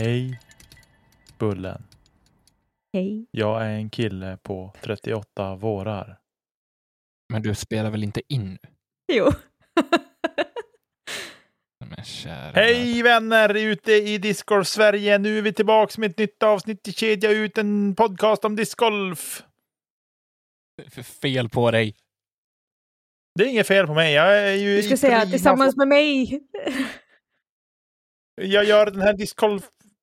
Hej Bullen. Hej. Jag är en kille på 38 vårar. Men du spelar väl inte in nu? Jo. Hej vänner ute i Discgolf Sverige! Nu är vi tillbaks med ett nytt avsnitt i Kedja ut, en podcast om discgolf. För fel på dig. Det är inget fel på mig. Jag är ju Du ska säga prima tillsammans med mig. Jag gör den här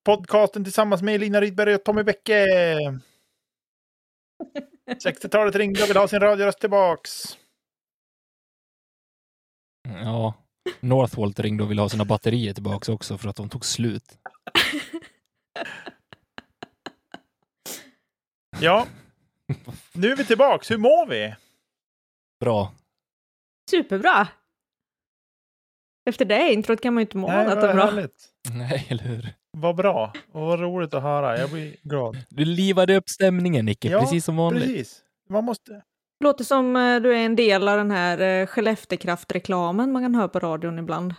discgolf-podcasten tillsammans med Elina Rydberg och Tommy Bäcke. 60-talet ringde och vill ha sin radioröst tillbaks. Ja, Northvolt ringde och ville ha sina batterier tillbaka också för att de tog slut. Ja, nu är vi tillbaks. Hur mår vi? Bra. Superbra. Efter det introt kan man ju inte må annat än bra. härligt. Nej, eller hur? Vad bra. Och vad roligt att höra. Jag blir glad. Du livade upp stämningen, Nicke, Ja, precis som vanligt. Precis. Man måste... Låter som eh, du är en del av den här eh, Skelleftekraft-reklamen man kan höra på radion ibland.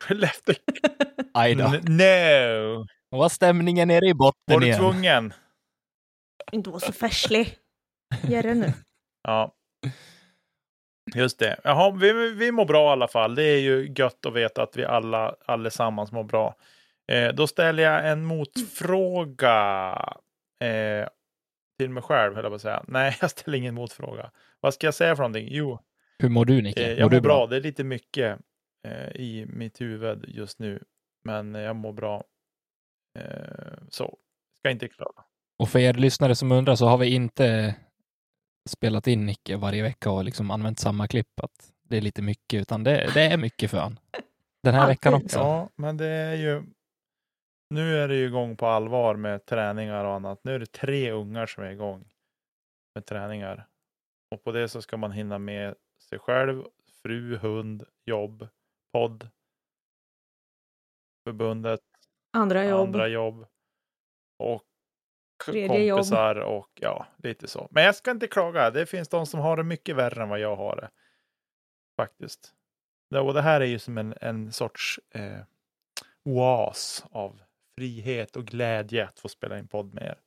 Skellefteå. Aj då. No! Då var stämningen nere i botten Var du igen. tvungen? Inte vara så färslig. Gör det nu. Ja. Just det. Jaha, vi, vi mår bra i alla fall. Det är ju gött att veta att vi alla allesammans mår bra. Eh, då ställer jag en motfråga eh, till mig själv, höll jag på att säga. Nej, jag ställer ingen motfråga. Vad ska jag säga för någonting? Jo, Hur mår du, Nicke? eh, jag du mår bra. Det är lite mycket eh, i mitt huvud just nu, men jag mår bra. Eh, så, ska inte klaga. Och för er lyssnare som undrar så har vi inte spelat in Nicke varje vecka och liksom använt samma klipp. Att det är lite mycket, utan det, det är mycket för han. Den här veckan också. Ja, men det är ju. Nu är det ju igång på allvar med träningar och annat. Nu är det tre ungar som är igång med träningar. Och på det så ska man hinna med sig själv, fru, hund, jobb, podd, förbundet, Andra jobb. andra jobb och Tredje jobb. kompisar och ja, lite så. Men jag ska inte klaga. Det finns de som har det mycket värre än vad jag har det. Faktiskt. Och det här är ju som en, en sorts eh, oas av frihet och glädje att få spela in podd med er.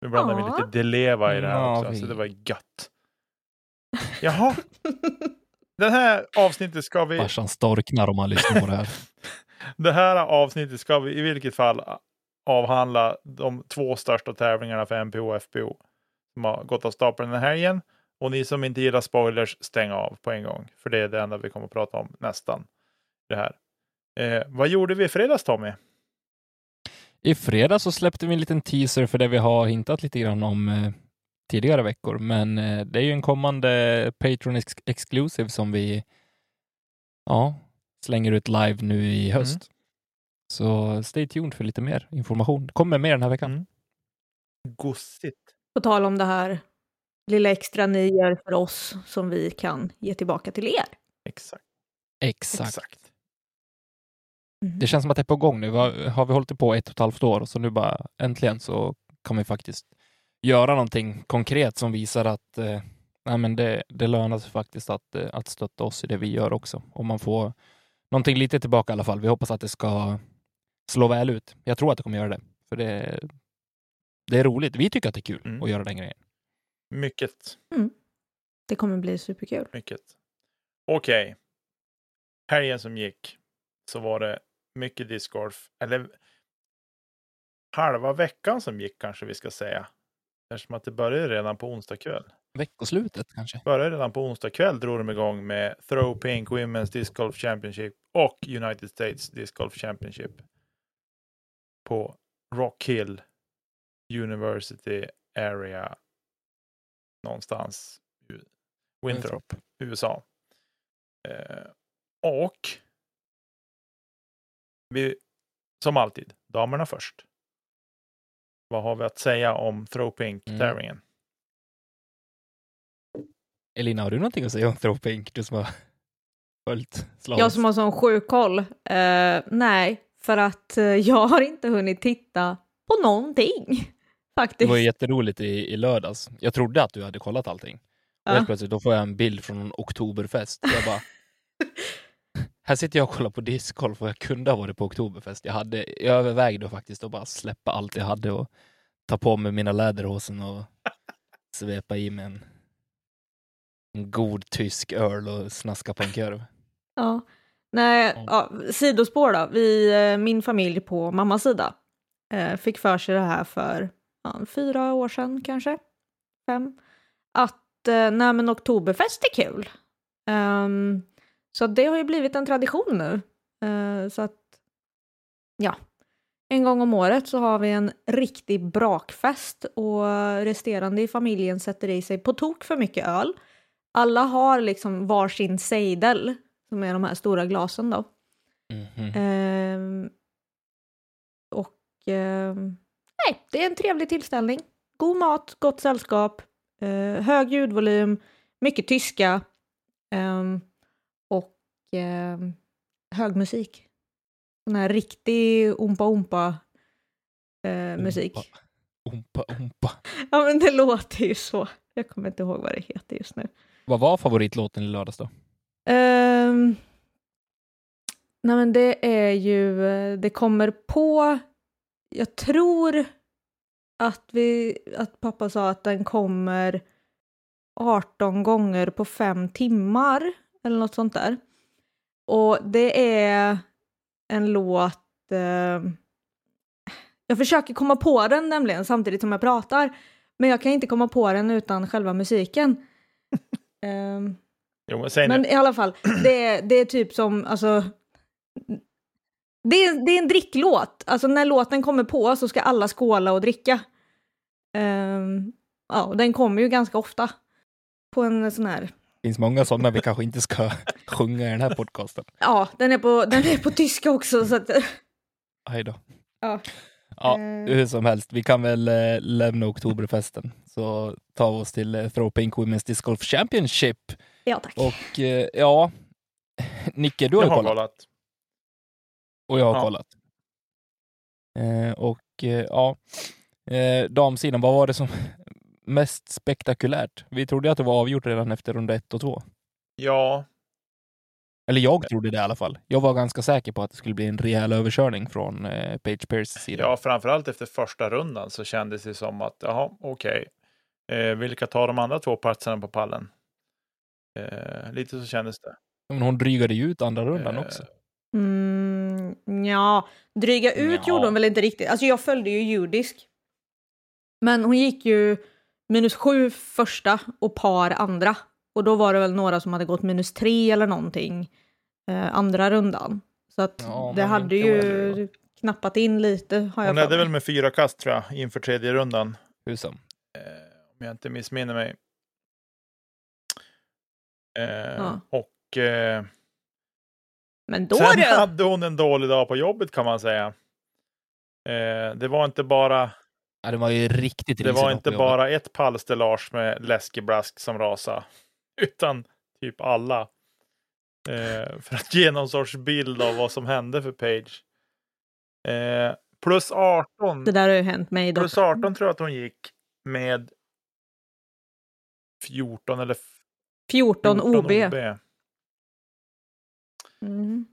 Nu blandar vi lite Deleva i det här Ja, också, vi- så det var gött. Jaha, det här avsnittet ska vi... Farsan storknar om han lyssnar på det här. Det här avsnittet ska vi i vilket fall avhandla de två största tävlingarna för MPO och FPO som har gått av stapeln den här helgen. Och ni som inte gillar spoilers, stäng av på en gång. För det är det enda vi kommer att prata om nästan. Det här. Eh, vad gjorde vi i fredags Tommy? I fredag så släppte vi en liten teaser för det vi har hintat lite grann om eh, tidigare veckor, men eh, det är ju en kommande Patreon ex exclusive som vi ja, slänger ut live nu i höst. Mm. Så stay tuned för lite mer information. Det kommer mer den här veckan. Mm. Gossigt. På tal om det här lilla extra ni gör för oss som vi kan ge tillbaka till er. Exakt. Exakt. Exakt. Mhm. Det känns som att det är på gång nu. Vad- Har vi hållit på ett och ett halvt år och så nu bara äntligen så kan vi faktiskt göra någonting konkret som visar att eh, nej, men det, det lönar sig faktiskt att, eh, att stötta oss i det vi gör också. Och man får någonting lite tillbaka i alla fall. Vi hoppas att det ska slå väl ut. Jag tror att det kommer göra det. För det, det är roligt. Vi tycker att det är kul Mm. att göra den grejen. Mycket. Det kommer bli superkul. Mycket. Okej. Helgen som gick så var det mycket discgolf. Eller halva veckan som gick kanske vi ska säga. Eftersom att det började redan på onsdag kväll. Veckoslutet kanske? Började redan på onsdag kväll drog de igång med Throw Pink Women's Disc Golf Championship och United States Disc Golf Championship på Rock Hill University Area någonstans Winthrop, USA. Eh, och vi, som alltid, damerna först. Vad har vi att säga om Throw Pink-tävlingen? Mm. Elina, har du någonting att säga om Throw Pink? Du som har följt slaget. Jag som har sån sjuk koll. Eh, nej, för att eh, jag har inte hunnit titta på någonting. Det Faktiskt. var ju jätteroligt i, i lördags. Jag trodde att du hade kollat allting. Och Ja. helt plötsligt då får jag en bild från en oktoberfest. Jag bara, här sitter jag och kollar på discgolf och jag kunde ha varit på oktoberfest. Jag, hade, jag övervägde faktiskt att bara släppa allt jag hade och ta på mig mina läderhosen och svepa i mig en, en god tysk öl och snaska på en korv. Ja. Nej, Ja. sidospår då. Vi, eh, min familj på mammas sida eh, fick för sig det här för ja, fyra år sedan kanske. Fem. Att eh, nej, men oktoberfest är kul. Ehm, så det har ju blivit en tradition nu. Eh, så att, ja. En gång om året så har vi en riktig brakfest och resterande i familjen sätter i sig på tok för mycket öl. Alla har liksom varsin sejdel, som är de här stora glasen då. Mhm. Ehm, och ehm, nej, det är en trevlig tillställning. God mat, gott sällskap, eh, hög ljudvolym, mycket tyska ehm, och ehm, hög musik. Sån här riktig ompa-ompa eh, musik. Ompa, ompa. Ja men det låter ju så. Jag kommer inte ihåg vad det heter just nu. Vad var favoritlåten i lördags då? Ehm, nej men det är ju, eh, det kommer på, jag tror att, vi, att pappa sa att den kommer 18 gånger på fem timmar eller något sånt där. Och det är en låt, eh, jag försöker komma på den nämligen samtidigt som jag pratar, men jag kan inte komma på den utan själva musiken. Ehm, Jo, men men i alla fall, det är, det är typ som, alltså... Det är, det är en dricklåt. Alltså när låten kommer på så ska alla skåla och dricka. Ehm, ja, och den kommer ju ganska ofta. På en sån här... Det finns många sådana vi kanske inte ska sjunga i den här podcasten. Ja, den är på, den är på tyska också så att... Aj då. Ja. Ja, Eh. hur som helst, vi kan väl eh, lämna oktoberfesten. Så tar vi oss till eh, Throw Pink Women's Disc Golf Championship. Ja, tack. Och eh, ja, Nicke, du har Jag har kollat. kollat. Och jag har Ja. kollat. Eh, och eh, ja, eh, damsidan, vad var det som mest spektakulärt? Vi trodde att det var avgjort redan efter runda ett och två. Ja, Eller jag trodde det i alla fall. Jag var ganska säker på att det skulle bli en rejäl överkörning från eh, Page Pierce sida. ja, framförallt efter första rundan så kändes det som att, jaha, okej. Eh, vilka tar de andra två platserna på pallen? Eh, lite så kändes det. Men hon drygade ju ut andra rundan Eh, också. Mm, ja, dryga ut Ja. gjorde hon väl inte riktigt. Alltså jag följde ju judisk. Men hon gick ju minus sju första och par andra. Och då var det väl några som hade gått minus tre eller någonting eh, andra rundan. Så att Ja, det hade ju heller knappat in lite har jag Hon ledde väl med fyra kast tror jag, inför tredje rundan. Hur som. Eh, om jag inte missminner mig. Eh, Ja. Och eh, Men då sen du! hade hon en dålig dag på jobbet kan man säga. Eh, det var inte bara Ja, det var ju riktigt Det var inte bara ett pallstellage med läskeblask som rasa, utan typ alla. Eh, för att ge någon sorts bild av vad som hände för Page. Eh, plus 18. Det där har ju hänt mig. Plus 18 tror jag att hon gick med 14 eller 14 14 OB. OB. Mm.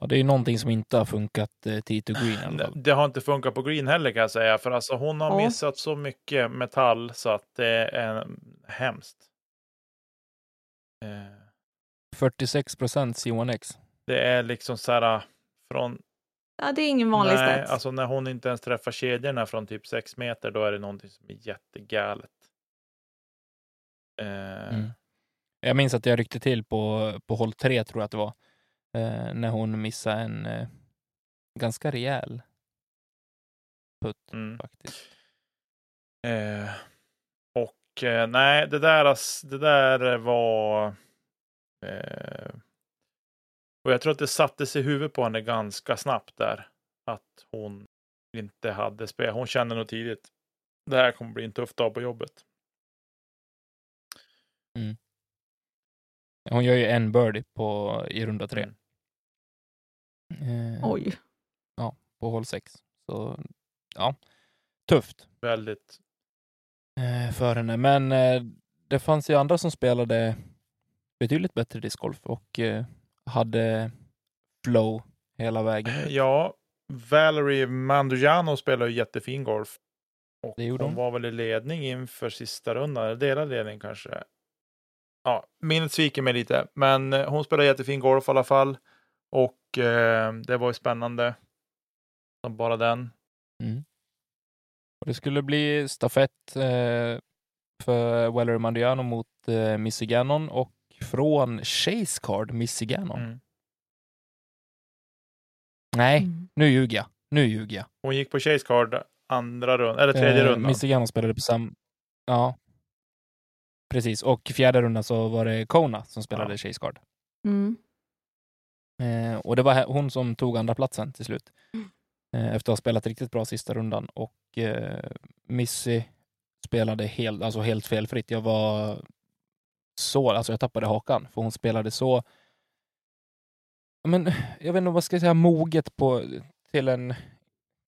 Ja, det är ju någonting som inte har funkat eh, Tito Green Det, det har inte funkat på green heller kan jag säga, för alltså hon har Ja. missat så mycket metall så att det är hemskt. Eh, 46 procent C1X. det är liksom så här från Ja, det är ingen vanlig Nej, stats. alltså när hon inte ens träffar kedjorna från typ 6 meter, då är det någonting som är jättegalet. Eh, Mm. Jag minns att jag ryckte till på, på håll tre, tror jag att det var, eh, när hon missade en eh, ganska rejäl putt mm. faktiskt. Eh, och eh, nej, det där, det där var... Eh, och jag tror att det sattes i huvudet på henne ganska snabbt där. Att hon inte hade spel. Hon kände nog tidigt. Det här kommer bli en tuff dag på jobbet. Hon gör ju en birdie på, i runda tre. Mm. Eh, Oj. På håll sex. Så ja, tufft Väldigt. eh, för henne. Men eh, det fanns ju andra som spelade betydligt bättre discgolf och eh, hade flow hela vägen. Ja, Valerie Mandujano spelar ju jättefin golf. Och Det gjorde hon hon. var väl i ledning inför sista rundan, eller delad ledning kanske. Ja, minnet sviker mig lite, men eh, hon spelar jättefin golf i alla fall. Och eh, det var ju spännande. Som bara den. Mm. Och det skulle bli stafett eh, för Valerie Mandiano mot eh, Missy Gannon och från Chase Card Missy Gannon. Mm. Nej, Mm. nu ljuger jag. Nu ljuger jag. Hon gick på Chase Card andra rundan, eller tredje Eh, rundan. Missy Gannon spelade på sam... Ja. Precis, och fjärde rundan så var det Kona som spelade Ja. Chase Card. Mm. Eh, och det var hon som tog andra platsen till slut. Mm. Eh, efter att ha spelat riktigt bra sista rundan. Och eh, Missy spelade helt, alltså helt felfritt. Jag var så, alltså jag tappade hakan. För hon spelade så, men jag vet inte vad ska jag säga, moget på, till en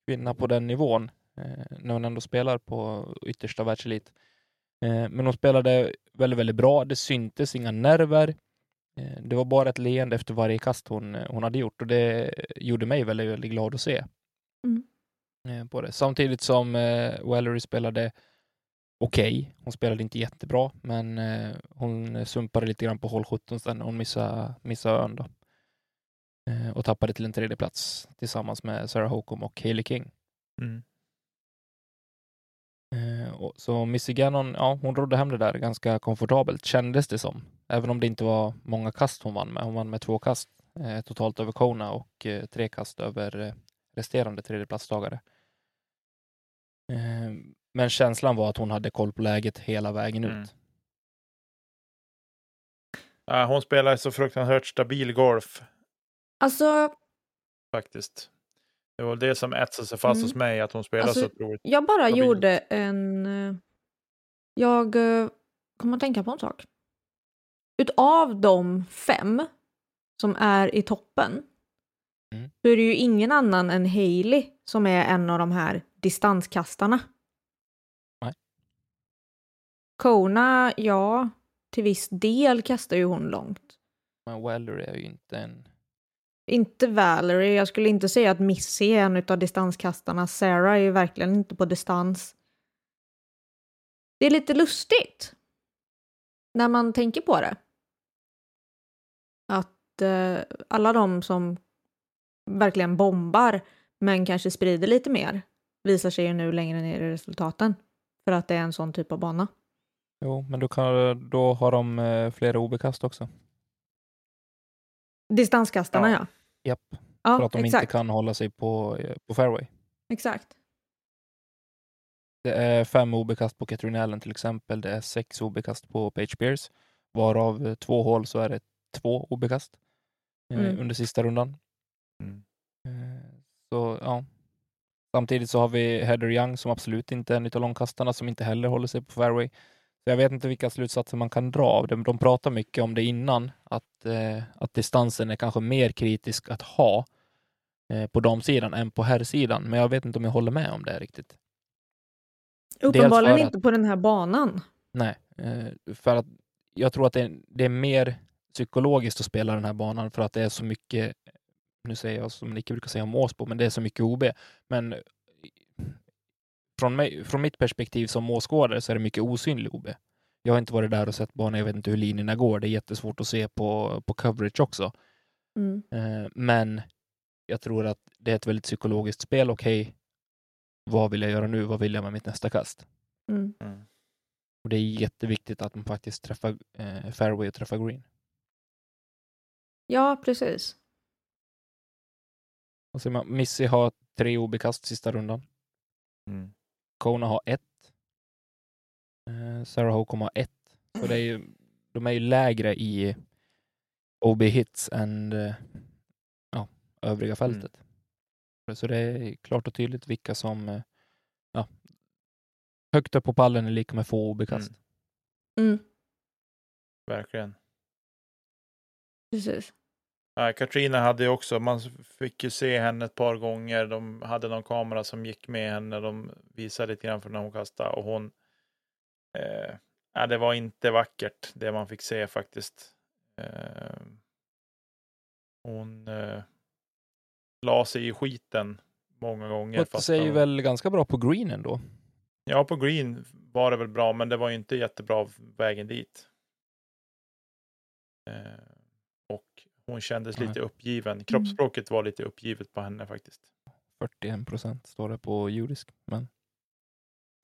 kvinna på den nivån. Eh, när hon ändå spelar på yttersta världselit. Eh, men hon spelade väldigt, väldigt bra. Det syntes inga nerver. Eh, Det var bara ett leende efter varje kast hon, hon hade gjort och det gjorde mig väldigt, väldigt glad att se. Mm. eh, På det. Samtidigt som eh, Valerie spelade okej. Hon spelade inte jättebra, men eh, hon sumpade lite grann på håll 17 sen när hon missade, missade ön då. Eh, och tappade till en tredje plats tillsammans med Sarah Hokom och Hailey King. Mm. Eh, och, så Missy Gannon, ja, hon rodde hem det där ganska komfortabelt, kändes det som. Även om det inte var många kast hon vann med. Hon vann med två kast eh, totalt över Kona och eh, tre kast över eh, resterande tredjeplatstagare. Eh, men känslan var att hon hade koll på läget hela vägen ut. Mm. Ja, hon spelar så fruktansvärt stabil golf Alltså, faktiskt. Det var det som etsade sig fast Mm. hos mig, att hon spelar Alltså, så otroligt. jag bara Stabilt. gjorde en... eh, Jag eh, kommer att tänka på en sak. Utav de fem som är i toppen Mm. så är det ju ingen annan än Hailey som är en av de här distanskastarna. Nej. Kona, ja, till viss del kastar ju hon långt. Men Valerie är ju inte en... Inte Valerie, jag skulle inte säga att Missy är en av distanskastarna. Sarah är ju verkligen inte på distans. Det är lite lustigt. När man tänker på det. Att eh, alla de som verkligen bombar men kanske sprider lite mer visar sig ju nu längre ner i resultaten. För att det är en sån typ av bana. Jo, men då, kan, då har de eh, flera obekast också. Distanskastarna ja. Ja. Japp, Ja, för att de exakt. inte kan hålla sig på, eh, på fairway. Exakt. Det är fem OB-kast på Katrin Allen till exempel. Det är sex OB-kast på Page Pierce. Varav eh, två hål så är det två OB-kast eh, Mm. under sista rundan. Mm. Eh, så ja. Samtidigt så har vi Heather Young som absolut inte är en av långkastarna som inte heller håller sig på fairway. Så jag vet inte vilka slutsatser man kan dra av det. De pratar mycket om det innan, att, eh, att distansen är kanske mer kritisk att ha eh, på damsidan än på herrsidan. Men jag vet inte om jag håller med om det riktigt. Uppenbarligen att- inte på den här banan. Nej, eh, för att jag tror att det är, det är mer psykologiskt att spela den här banan för att det är så mycket, nu säger jag som Nicke brukar säga om Åsbo, men det är så mycket OB. Men från, mig, från mitt perspektiv som åskådare så är det mycket osynlig OB. Jag har inte varit där och sett banan, jag vet inte hur linjerna går. Det är jättesvårt att se på, på coverage också. Mm. Eh, men jag tror att det är ett väldigt psykologiskt spel. Okej, vad vill jag göra nu? Vad vill jag med mitt nästa kast? Mm. Mm. Och det är jätteviktigt att man faktiskt träffar eh, fairway och träffar green. Ja, precis. Och så man, Missy har tre OB-kast sista rundan. Mm. Kona har ett. Eh, Sarah Hokom har ett. Så det är ju, de är ju lägre i OB-hits än eh, ja, övriga fältet. Så det är klart och tydligt vilka som eh, ja, högt upp på pallen är lika med få OB-kast. Mm. Mm, Verkligen. precis. Ja, Katrina hade ju också, man fick ju se henne ett par gånger. De hade någon kamera som gick med henne. De visade lite grann för när hon kastade och hon. Eh, ja, det var inte vackert det man fick se faktiskt. Eh, hon eh, la sig i skiten många gånger. Skötte sig hon- väl ganska bra på green ändå. Ja, på green var det väl bra, men det var ju inte jättebra vägen dit. Eh, hon kändes Nej. lite uppgiven. Kroppsspråket var lite uppgivet på henne faktiskt. 41 procent står det på judisk. Men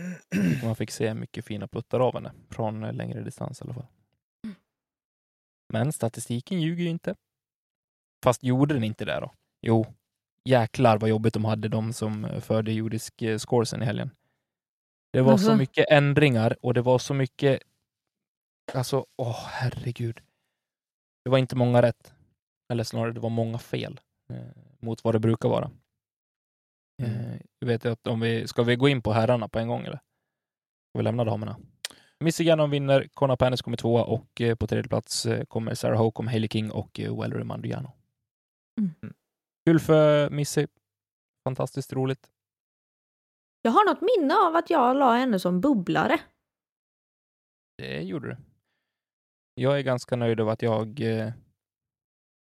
man fick se mycket fina puttar av henne från eh, längre distans i alla fall. Men statistiken ljuger ju inte. Fast gjorde den inte det då? Jo, jäklar vad jobbigt de hade, de som eh, förde judisk eh, scoresen i helgen. Det var så Alltså? mycket ändringar och det var så mycket... Alltså, åh herregud. Det var inte många rätt. Eller snarare, det var många fel eh, mot vad det brukar vara. Eh, jag vet att om vi, ska vi gå in på herrarna på en gång eller? Ska vi lämna damerna? Missy Gannon vinner, Connor Panis kommer tvåa och eh, på tredje plats eh, kommer Sarah Hokom, Hailey King och eh, Wellery Manduiano. Mm. Kul för Missy. Fantastiskt roligt. Jag har något minne av att jag la henne som bubblare. Det gjorde du. Jag är ganska nöjd över att jag eh,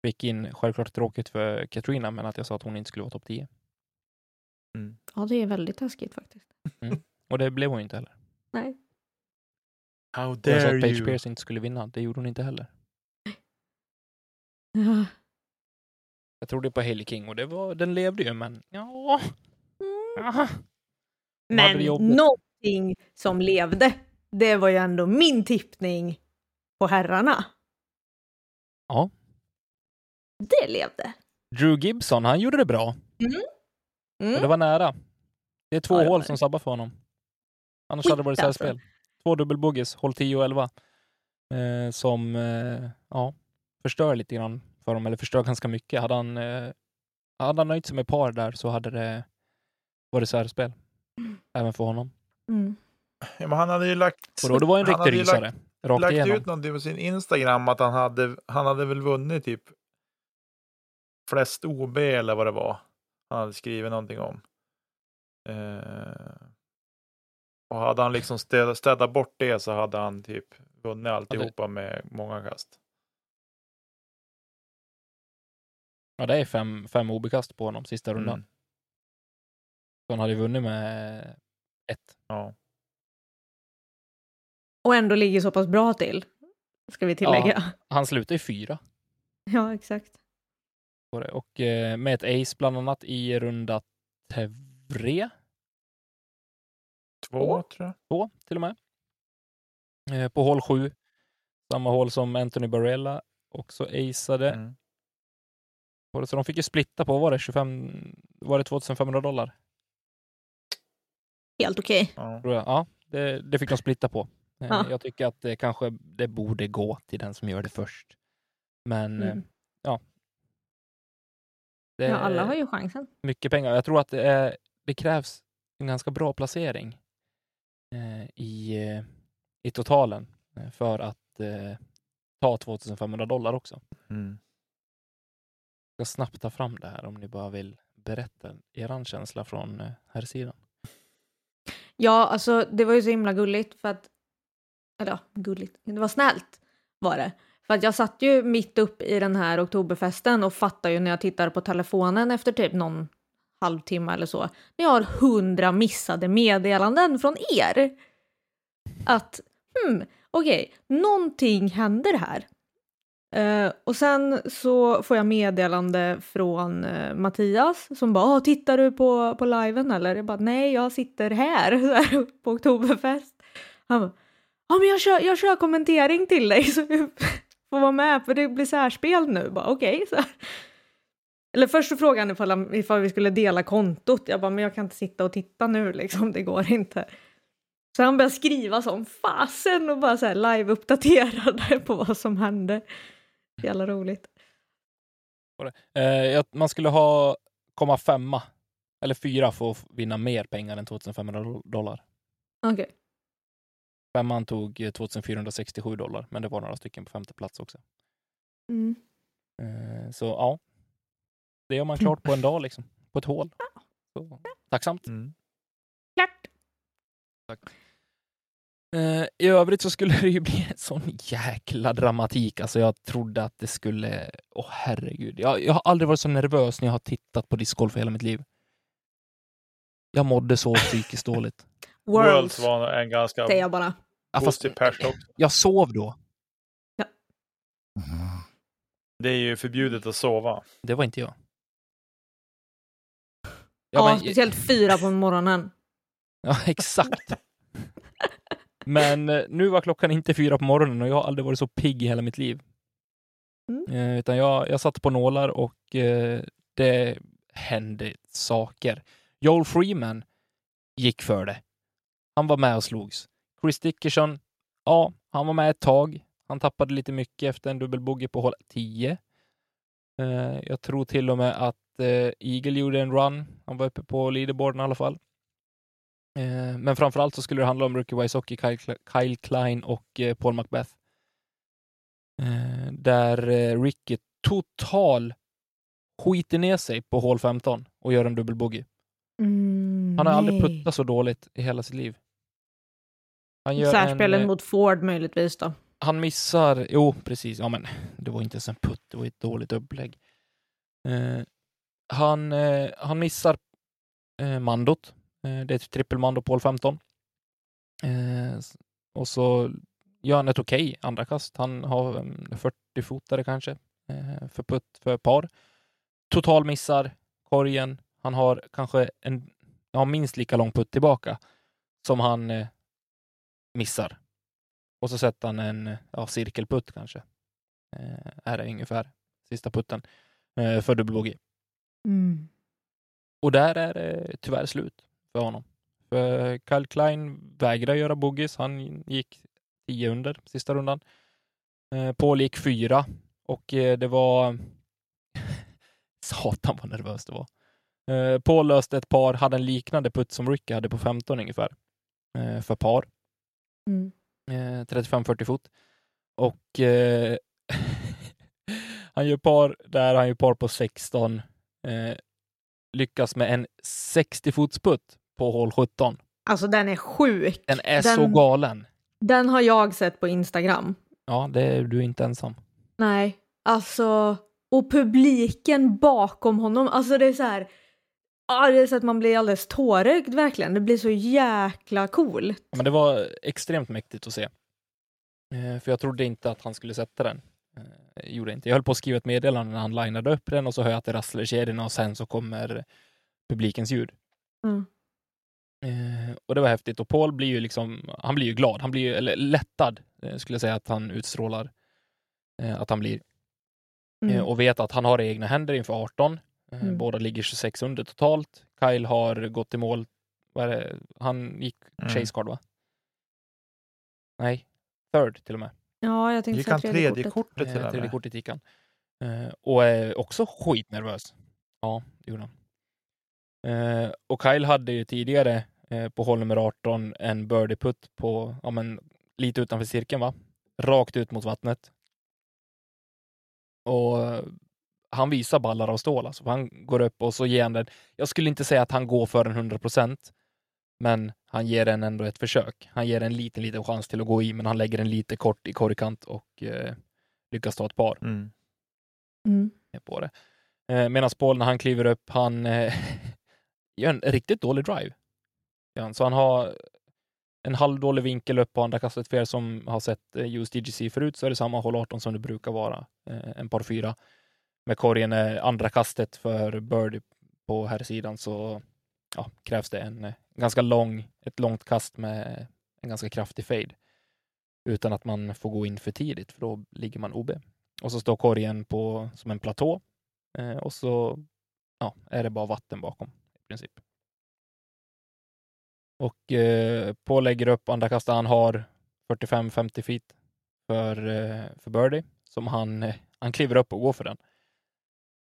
fick in, självklart tråkigt för Katrina, men att jag sa att hon inte skulle vara topp 10. Mm. Ja, det är väldigt taskigt faktiskt. Och det blev hon inte heller. Nej. How Och jag sa dare att Page you? Pierce inte skulle vinna. Det gjorde hon inte heller. Ja. Jag trodde på Hailey King och det var, den levde ju, men ja. Mm. Hade Men någonting som levde, det var ju ändå min tippning på herrarna. Ja. Det levde. Drew Gibson, han gjorde det bra. Det Mm. var nära. Det är två Ja, det hål det. som sabbar för honom. Annars Skit hade det varit alltså. särspel. Två dubbelboggies, hål 10 och 11. Eh, som eh, ja, förstör lite grann för honom, eller förstör ganska mycket. Hade han, eh, hade han nöjt sig med par där så hade det varit särspel. Även för honom. Mm. Ja, men han hade ju lagt, Och då, det var en han hade riktig ju rysare. lagt, Rakt lagt igenom. ut någonting på sin Instagram att han hade, han hade väl vunnit typ flest OB eller vad det var. Han hade skrivit någonting om. Eh, och hade han liksom städat, städat bort det så hade han typ vunnit alltihopa med många kast. Ja, det är fem, fem obekast på honom sista rundan. Mm. Så han hade vunnit med ett. Ja. Och ändå ligger så pass bra till, ska vi tillägga. Han slutade i fyra. Ja, exakt. På det. Och eh, med ett ace bland annat i runda tre, Två, Två? tror jag. två till och med. Eh, på hål sju, samma hål som Anthony Barella också aceade. Mm. Så de fick ju splitta på, var det 25, var det 2500 dollar? Helt okej. Ja. Tror jag. Ja, det, det fick de splitta på. Eh, Ja. Jag tycker att det kanske det borde gå till den som gör det först. Men Mm. ja. Det Ja, alla har ju chansen. mycket pengar. Jag tror att det, är, det krävs en ganska bra placering eh, i, eh, i totalen eh, för att eh, ta 2500 dollar också. Mm. Jag ska snabbt ta fram det här om ni bara vill berätta er känsla från eh, här sidan. Ja, alltså det var ju så himla gulligt för att... Eller ja, gulligt. Det var snällt var det. För att jag satt ju mitt upp i den här oktoberfesten och fattar ju när jag tittar på telefonen efter typ någon halvtimme eller så. Men jag har hundra missade meddelanden från er. Att, hmm, okej, någonting händer här. Uh, och sen så får jag meddelande från uh, Mattias som bara ah, “Tittar du på, på liven eller?” Jag bara “Nej, jag sitter här, här på Oktoberfest”. Han bara Ja, men jag kör, jag kör kommentering till dig så får vara med för det blir särspel nu. Bara okej, så. Eller först så frågade han ifall, han- ifall vi skulle dela kontot. Jag bara, men jag kan inte sitta och titta nu liksom, det går inte. Så han började skriva som fasen och bara så här live-uppdaterade på vad som hände. Jävla roligt. Eh, man skulle ha komma femma eller fyra för att vinna mer pengar än 2500 dollar. Okej. Femman tog eh, 2467 dollar, men det var några stycken på femte plats också. Mm. Eh, så ja, det gör man klart på en dag liksom, på ett hål. Så, tacksamt. Mm. Klart. Eh, I övrigt så skulle det ju bli en sån jäkla dramatik. Alltså jag trodde att det skulle... Åh herregud. Jag, jag har aldrig varit så nervös när jag har tittat på discgolf hela mitt liv. Jag mådde så psykiskt dåligt. Worlds Worlds, var en ganska säger jag bara. Ja, fast jag sov då. Det är ju förbjudet att sova. Det var inte jag. Ja, Ja, men, speciellt fyra på morgonen. ja exakt. Men eh, nu var klockan inte fyra på morgonen och jag har aldrig varit så pigg i hela mitt liv. Mm. Eh, utan jag, jag satt på nålar och eh, det hände saker. Joel Freeman gick för det. Han var med och slogs. Chris Dickerson, ja, han var med ett tag. Han tappade lite mycket efter en dubbelbogey på hål 10. Eh, jag tror till och med att eh, Eagle gjorde en run. Han var uppe på leaderboarden i alla fall. Eh, men framförallt så skulle det handla om Rookie Wysocki, Kyle, Kle- Kyle Klein och eh, Paul Macbeth. Eh, där eh, Ricky total skiter ner sig på hål 15 och gör en dubbelbogey. Mm, Han har aldrig nej. puttat så dåligt i hela sitt liv. Särspelen en, eh, mot Ford möjligtvis då. han missar, jo precis, ja men det var inte ens en putt, det var ett dåligt upplägg. Eh, han, eh, han missar eh, mandot, eh, det är ett trippelmando på hål 15. Eh, och så gör han ett okej andra kast. Han har en 40-fotare kanske för putt för par. Total missar korgen. Han har kanske en, ja, minst lika lång putt tillbaka som han missar. Och så sätter han en ja, cirkelputt kanske. Eh, är det ungefär sista putten eh, för dubbelbogey. Mm. Och där är det tyvärr slut för honom. För Kyle Klein vägrar göra boogies. Han gick 10 under sista rundan. Eh, Paul gick fyra och eh, det var... Satan vad nervöst det var. Eh, Paul löste ett par, hade en liknande putt som Ricky hade på 15 ungefär. Eh, för par. Mm. Eh, 35-40 fot. Och eh, han gör par där, han gör par på 16. Eh, lyckas med en 60 fots putt på hål 17. Alltså den är sjuk. Den är Den- så galen. Den har jag sett på Instagram. Ja, det är du inte ensam. Nej, alltså och publiken bakom honom, alltså det är så här. Ja, det är så att man blir alldeles tårögd verkligen. Det blir så jäkla coolt. Ja, Men det var extremt mäktigt att se. Eh, för jag trodde inte att han skulle sätta den. Eh, gjorde inte. Jag höll på att skriva ett meddelande när han linade upp den och så hör jag att det rasslar i kedjorna och sen så kommer publikens ljud. Mm. Eh, och det var häftigt. Och Paul blir ju liksom, han blir ju glad, han blir ju, eller lättad, skulle jag säga att han utstrålar. Att han blir. Mm. Och vet att han har egna händer inför 18. Eh, Mm. Båda ligger 26 under totalt. Kyle har gått i mål, vad är det? han gick Mm. chase card va? Nej, third till och med. Ja, jag tänkte Gick säga han tredje tredje kortet. kortet till Eh, och tredje kortet gick han. Eh, och är också skitnervös. Ja, det gjorde han. Eh, och Kyle hade ju tidigare eh, på hål nummer 18 en birdie-putt på, ja men lite utanför cirkeln va? Rakt ut mot vattnet. Och han visar ballar av stål alltså. Han går upp och så ger han den. Jag skulle inte säga att han går för en 100 procent, men han ger den ändå ett försök. Han ger en liten, liten chans till att gå i, men han lägger den lite kort i korgkant och eh, lyckas ta ett par Mm. Mm. på det. Eh, Medan Paul när han kliver upp, han eh, gör en riktigt dålig drive. Ja, så han har en halvdålig vinkel upp på andra kastet. För er som har sett eh, just DGC förut så är det samma hål 18 som det brukar vara, eh, en par fyra. Med korgen är andra kastet för birdie på här sidan så ja, krävs det en eh, ganska lång, ett långt kast med en ganska kraftig fade. utan att man får gå in för tidigt, för då ligger man OB. Och så står korgen på som en platå eh, och så ja, är det bara vatten bakom i princip. Och eh, Paul lägger upp andra kastet. Han har 45-50 feet för, eh, för birdie som han, eh, han kliver upp och går för den.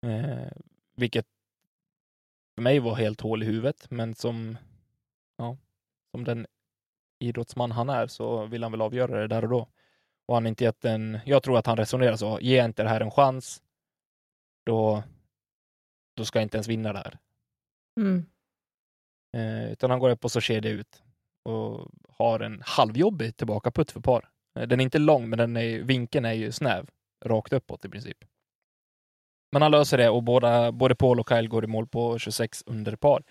Eh, vilket för mig var helt hål i huvudet, men som, ja, som den idrottsman han är så vill han väl avgöra det där och då. Och han inte gett en, jag tror att han resonerar så, ge inte det här en chans, då, då ska jag inte ens vinna det här. Mm. Eh, utan han går upp och så ser det ut och har en halvjobbig tillbakaputt för par. Eh, den är inte lång, men den är, vinkeln är ju snäv, rakt uppåt i princip. Men han löser det och båda, både Paul och Kyle går i mål på 26 under par.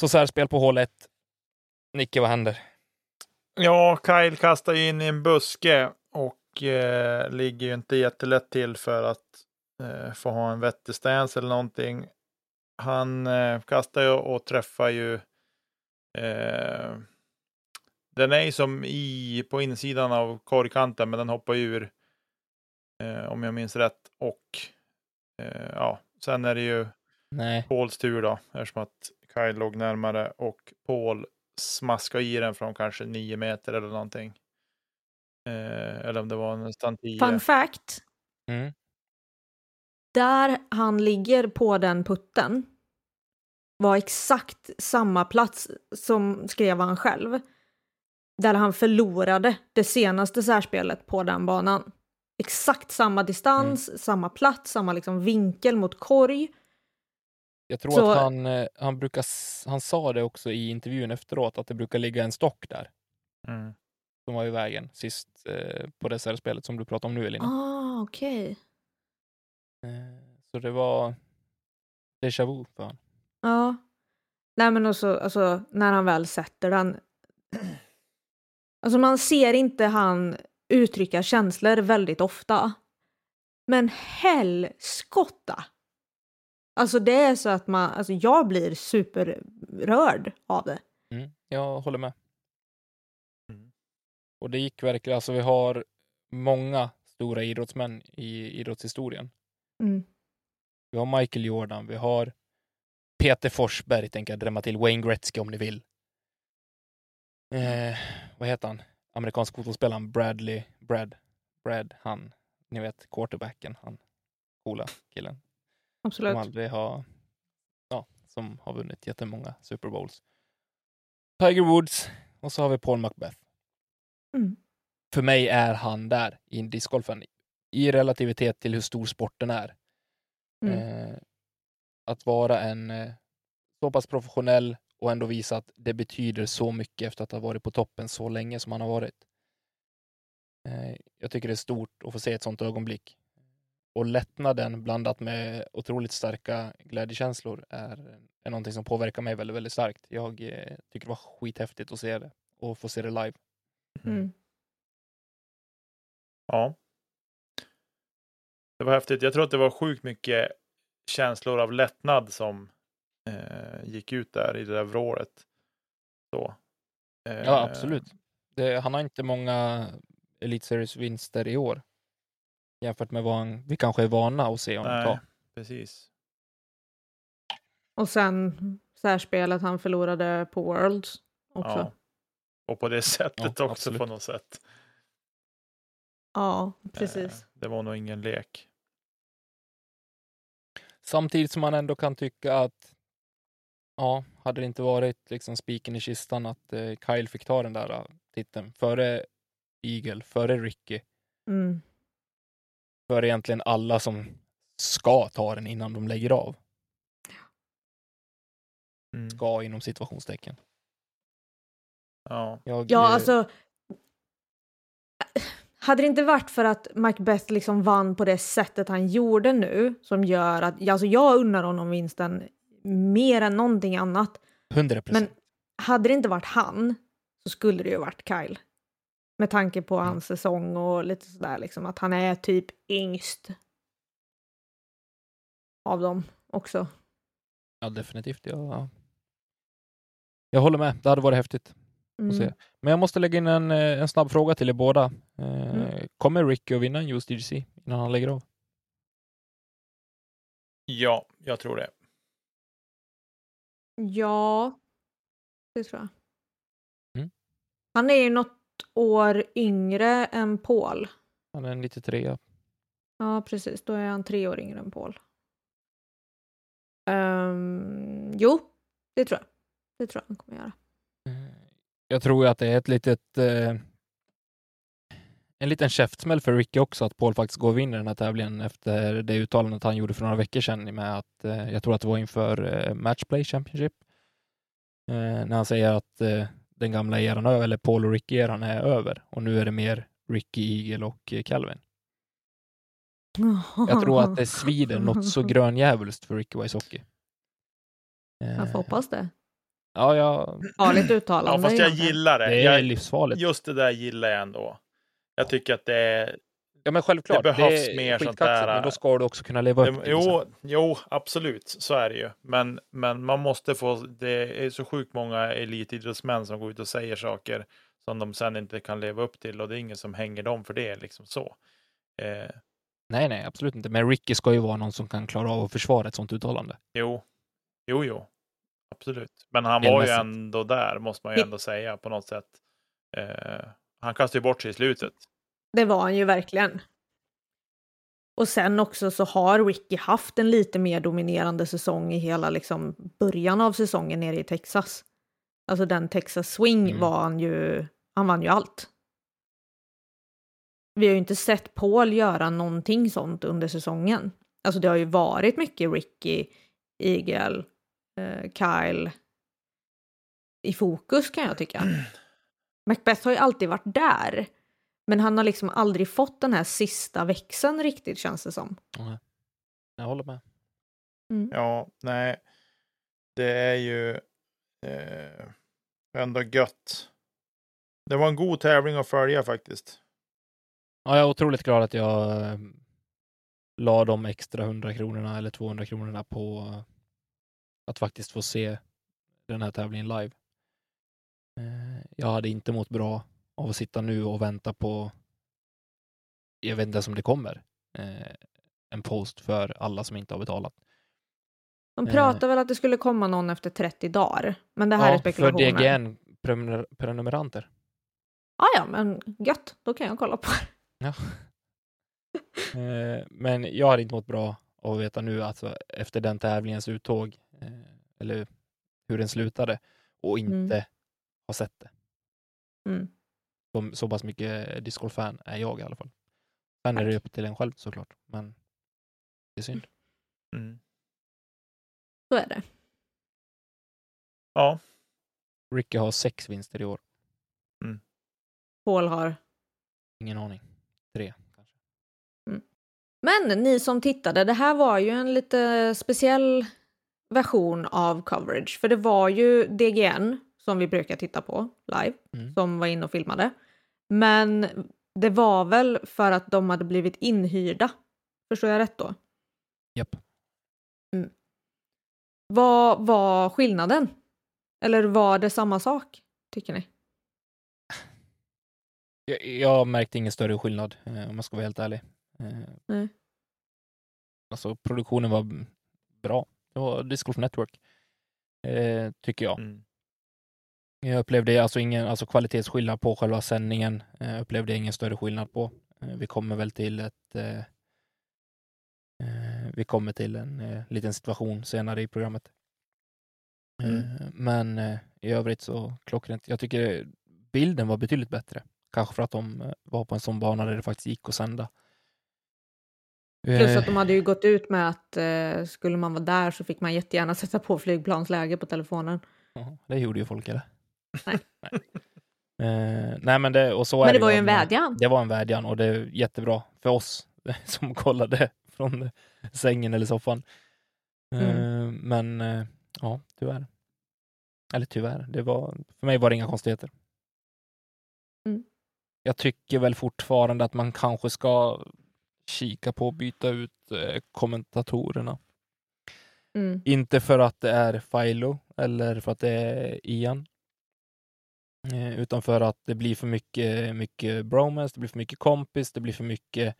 Så särspel på hål 1. Nicke, vad händer? Ja, Kyle kastar ju in i en buske och eh, ligger ju inte jättelätt till för att eh, få ha en vettig stance eller någonting. Han eh, kastar ju och träffar ju. Eh, den är ju som i på insidan av korgkanten, men den hoppar ur. Eh, om jag minns rätt. Och eh, ja, sen är det ju Nej, Pauls tur då, eftersom att Kyle låg närmare och Paul smaskade i den från kanske nio meter eller någonting. Eh, eller om det var nästan tio. Fun fact, mm. där han ligger på den putten var exakt samma plats som skrev han själv. Där han förlorade det senaste särspelet på den banan. Exakt samma distans, samma plats, samma liksom vinkel mot korg. jag tror Så- att han, eh, han brukar, han sa det också i intervjun efteråt, att det brukar ligga en stock där, Mm. som var i vägen sist eh, på det särspelet som du pratar om nu, Elina. Ah, okej. Eh, så det var déjà vu för honom. Ja. Nej men också, alltså när han väl sätter den. Alltså man ser inte han uttrycka känslor väldigt ofta. Men helskotta! Alltså det är så att man, alltså jag blir superrörd av det. Mm, jag håller med. Mm. Och det gick verkligen, alltså vi har många stora idrottsmän i idrottshistorien. Mm. Vi har Michael Jordan, vi har Peter Forsberg, tänker jag drämma till, Wayne Gretzky om ni vill. Eh, vad heter han? Amerikansk fotbollsspelaren Bradley, Brad, Brad, han, ni vet quarterbacken, han coola killen. Absolut. Som aldrig har, ja, som har vunnit jättemånga Super Bowls. Tiger Woods och så har vi Paul Macbeth. Mm. För mig är han där i discgolfen i relativitet till hur stor sporten är. Mm. Eh, att vara en eh, så pass professionell och ändå visa att det betyder så mycket efter att ha varit på toppen så länge som han har varit. Eh, jag tycker det är stort att få se ett sånt ögonblick. Och lättnaden blandat med otroligt starka glädjekänslor är, är någonting som påverkar mig väldigt, väldigt starkt. Jag eh, tycker det var skithäftigt att se det och få se det live. Mm. Ja. Det var häftigt. Jag tror att det var sjukt mycket känslor av lättnad som eh, gick ut där i det där vrålet. Så. Eh, Ja, absolut. Det, han har inte många Elite Series-vinster i år. Jämfört med vad han, vi kanske är vana att se honom Nej, ta. precis. Och sen särspelet han förlorade på Worlds också. Ja. Och på det sättet Ja, också absolut. på något sätt. Ja, precis. Eh, det var nog ingen lek. Samtidigt som man ändå kan tycka att ja, hade det inte varit liksom spiken i kistan att eh, Kyle fick ta den där eh, titeln före Eagle, före Ricky, Mm. före egentligen alla som ska ta den innan de lägger av. Mm. Ska inom situationstecken. Ja. Jag, Ja, eh, alltså. Hade det inte varit för att Macbeth liksom vann på det sättet han gjorde nu, som gör att, alltså jag unnar honom vinsten mer än någonting annat. 100 procent. Men hade det inte varit han så skulle det ju varit Kyle. Med tanke på hans säsong och lite sådär liksom, att han är typ yngst. Av dem också. Ja, definitivt. Ja. Jag håller med. Det hade varit häftigt. Mm. se. Men jag måste lägga in en, eh, en snabb fråga till er båda. Eh, Mm. Kommer Ricky att vinna en US DGC innan han lägger av? Ja, jag tror det. Ja, det tror jag. Mm. Han är ju något år yngre än Paul. Han är en 93. Ja, precis. Då är han tre år yngre än Paul. Ehm, jo, det tror jag. Det tror jag han kommer göra. Eh, Jag tror att det är ett litet eh, en liten käftsmäll för Ricky också att Paul faktiskt går och vinner den här tävlingen efter det uttalandet han gjorde för några veckor sedan med att eh, jag tror att det var inför eh, Matchplay Championship. Eh, när han säger att eh, den gamla eran, eller Paul och Ricky-eran är över och nu är det mer Ricky, Eagle och eh, Calvin. Jag tror att det svider något så grönjävulskt för Ricky Wysocki. Eh, Jag får hoppas det. Ja, jag, Farligt Ja, uttalande. fast jag gillar det. det är Jag, livsfarligt. just det där gillar jag ändå. Jag tycker att det är... Ja, men självklart. Det behövs är mer sånt där, Men då ska du också kunna leva upp Det, till det. sen. jo, jo, absolut, så är det ju. Men, men man måste få, det är så sjukt många elitidrottsmän som går ut och säger saker som de sen inte kan leva upp till och det är ingen som hänger dem för det, liksom så. Eh, Nej, nej, absolut inte. Men Ricky ska ju vara någon som kan klara av att försvara ett sånt uttalande. jo, jo, jo, absolut. Men han var ju ändå där, måste man ju ändå säga på något sätt. Eh, han kastade ju bort sig i slutet. Det var han ju verkligen. Och sen också så har Ricky haft en lite mer dominerande säsong i hela liksom början av säsongen nere i Texas. Alltså den Texas Swing Mm. var han ju, han vann ju allt. Vi har ju inte sett Paul göra någonting sånt under säsongen. Alltså det har ju varit mycket Ricky, Eagle, eh, Kyle i fokus kan jag tycka. Macbeth har ju alltid varit där. Men han har liksom aldrig fått den här sista växeln riktigt känns det som. Jag håller med. Ja, nej. Det är ju eh, ändå gött. Det var en god tävling att följa faktiskt. Ja, jag är otroligt glad att jag eh, la de extra 100 kronorna eller 200 kronorna på att faktiskt få se den här tävlingen live. Eh, Jag hade inte mått bra av att sitta nu och vänta på, jag vet inte ens om det kommer, eh, en post för alla som inte har betalat. De Eh. pratar väl att det skulle komma någon efter 30 dagar. Men det här är Ja, för spekulationer. DGN prenumer- prenumeranter. Ah, ja, men gött. Då kan jag kolla på det. Eh, Men jag hade inte mått bra av att veta nu, alltså efter den tävlingens uttåg, eh, eller hur den slutade, och inte Mm. ha sett det. Mm. Så, så pass mycket discgolf-fan är jag i alla fall. Sen är det upp till en själv såklart, men det är synd. Mm. Så är det. Ja, Ricky har sex vinster i år. Paul har. Ingen aning. Tre kanske. Men ni som tittade, det här var ju en lite speciell version av coverage. För det var ju DGN som vi brukar titta på live, Mm. som var inne och filmade. Men det var väl för att de hade blivit inhyrda. Förstår jag rätt då? Japp. Vad var skillnaden? Eller var det samma sak, tycker ni? Jag, jag märkte ingen större skillnad eh, om jag ska vara helt ärlig. Eh, Nej. Alltså produktionen var bra. Det var Disc Golf Network. Eh, tycker jag. mm. Jag upplevde alltså ingen alltså kvalitetsskillnad på själva sändningen. Jag upplevde ingen större skillnad på. Eh, Vi kommer väl till ett eh, eh, vi kommer till en eh, liten situation senare i programmet. Mm. Eh, men eh, i övrigt så klockrent. Jag tycker bilden var betydligt bättre. Kanske för att de eh, var på en sån bana där det faktiskt gick att sända. Plus Eh, att de hade ju gått ut med att eh, skulle man vara där så fick man jättegärna sätta på flygplansläge på telefonen. ja, det gjorde ju folk eller? Nej. nej. Eh, nej men det, och så Men det var ju en vädjan. Det var en vädjan och det är jättebra för oss som kollade från sängen eller soffan. Mm. Eh, Men eh, ja, tyvärr. Eller tyvärr, det var, för mig var det inga konstigheter. Mm. Jag tycker väl fortfarande att man kanske ska kika på att byta ut eh, kommentatorerna. Mm. Inte för att det är Philo eller för att det är Ian. Eh, utan för att det blir för mycket, mycket bromance, det blir för mycket kompis, det blir för mycket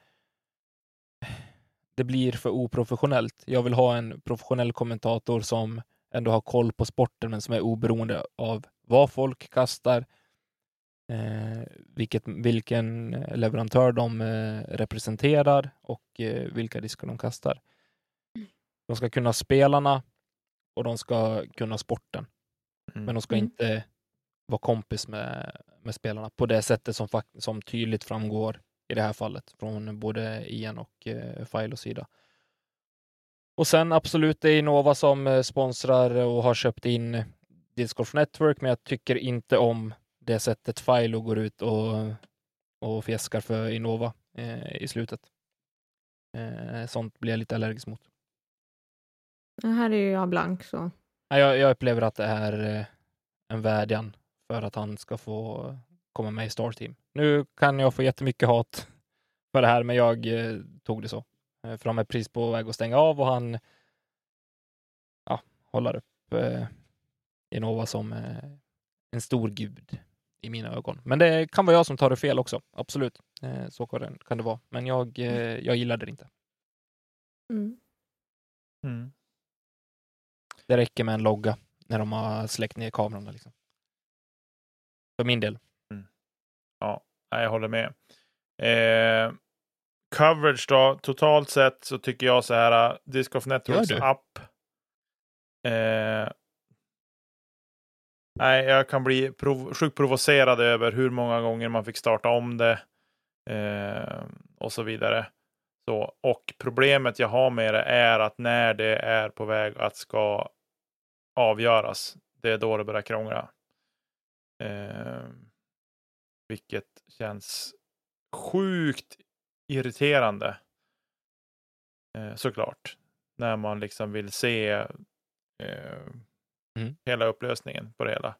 det blir för oprofessionellt. Jag vill ha en professionell kommentator som ändå har koll på sporten, men som är oberoende av vad folk kastar, eh, vilket, vilken leverantör de eh, representerar och eh, vilka diskar de kastar. De ska kunna spelarna och de ska kunna sporten, Mm. men de ska Mm. inte vara kompis med, med spelarna på det sättet som, som tydligt framgår i det här fallet från både Ian och eh, Filos sida. Och sen absolut, det är Innova som eh, sponsrar och har köpt in Disc Golf Network, men jag tycker inte om det sättet Filo går ut och, och fjäskar för Innova eh, i slutet. Eh, sånt blir jag lite allergisk mot. Det här är ju jag blank så. Jag, jag upplever att det är eh, en vädjan för att han ska få komma med i Star Team. Nu kan jag få jättemycket hat för det här, men jag eh, tog det så. Eh, för han är precis på väg att stänga av och han ja, håller upp eh, Innova som eh, en stor gud i mina ögon. Men det kan vara jag som tar det fel också, absolut. Eh, så kan det, vara. Men jag, eh, jag gillar det inte. Mm. Mm. Det räcker med en logga när de har släckt ner kamerorna. Liksom. För min del. Nej, jag håller med. Eh, coverage då, totalt sett så tycker jag så här, uh, Disc of Networks app. Eh, nej, jag kan bli prov sjukt provocerad över hur många gånger man fick starta om det eh, och så vidare. Så, och problemet jag har med det är att när det är på väg att ska avgöras, det är då det börjar krångla. Eh, vilket känns sjukt irriterande. Eh, såklart. När man liksom vill se eh, Mm. hela upplösningen på det hela.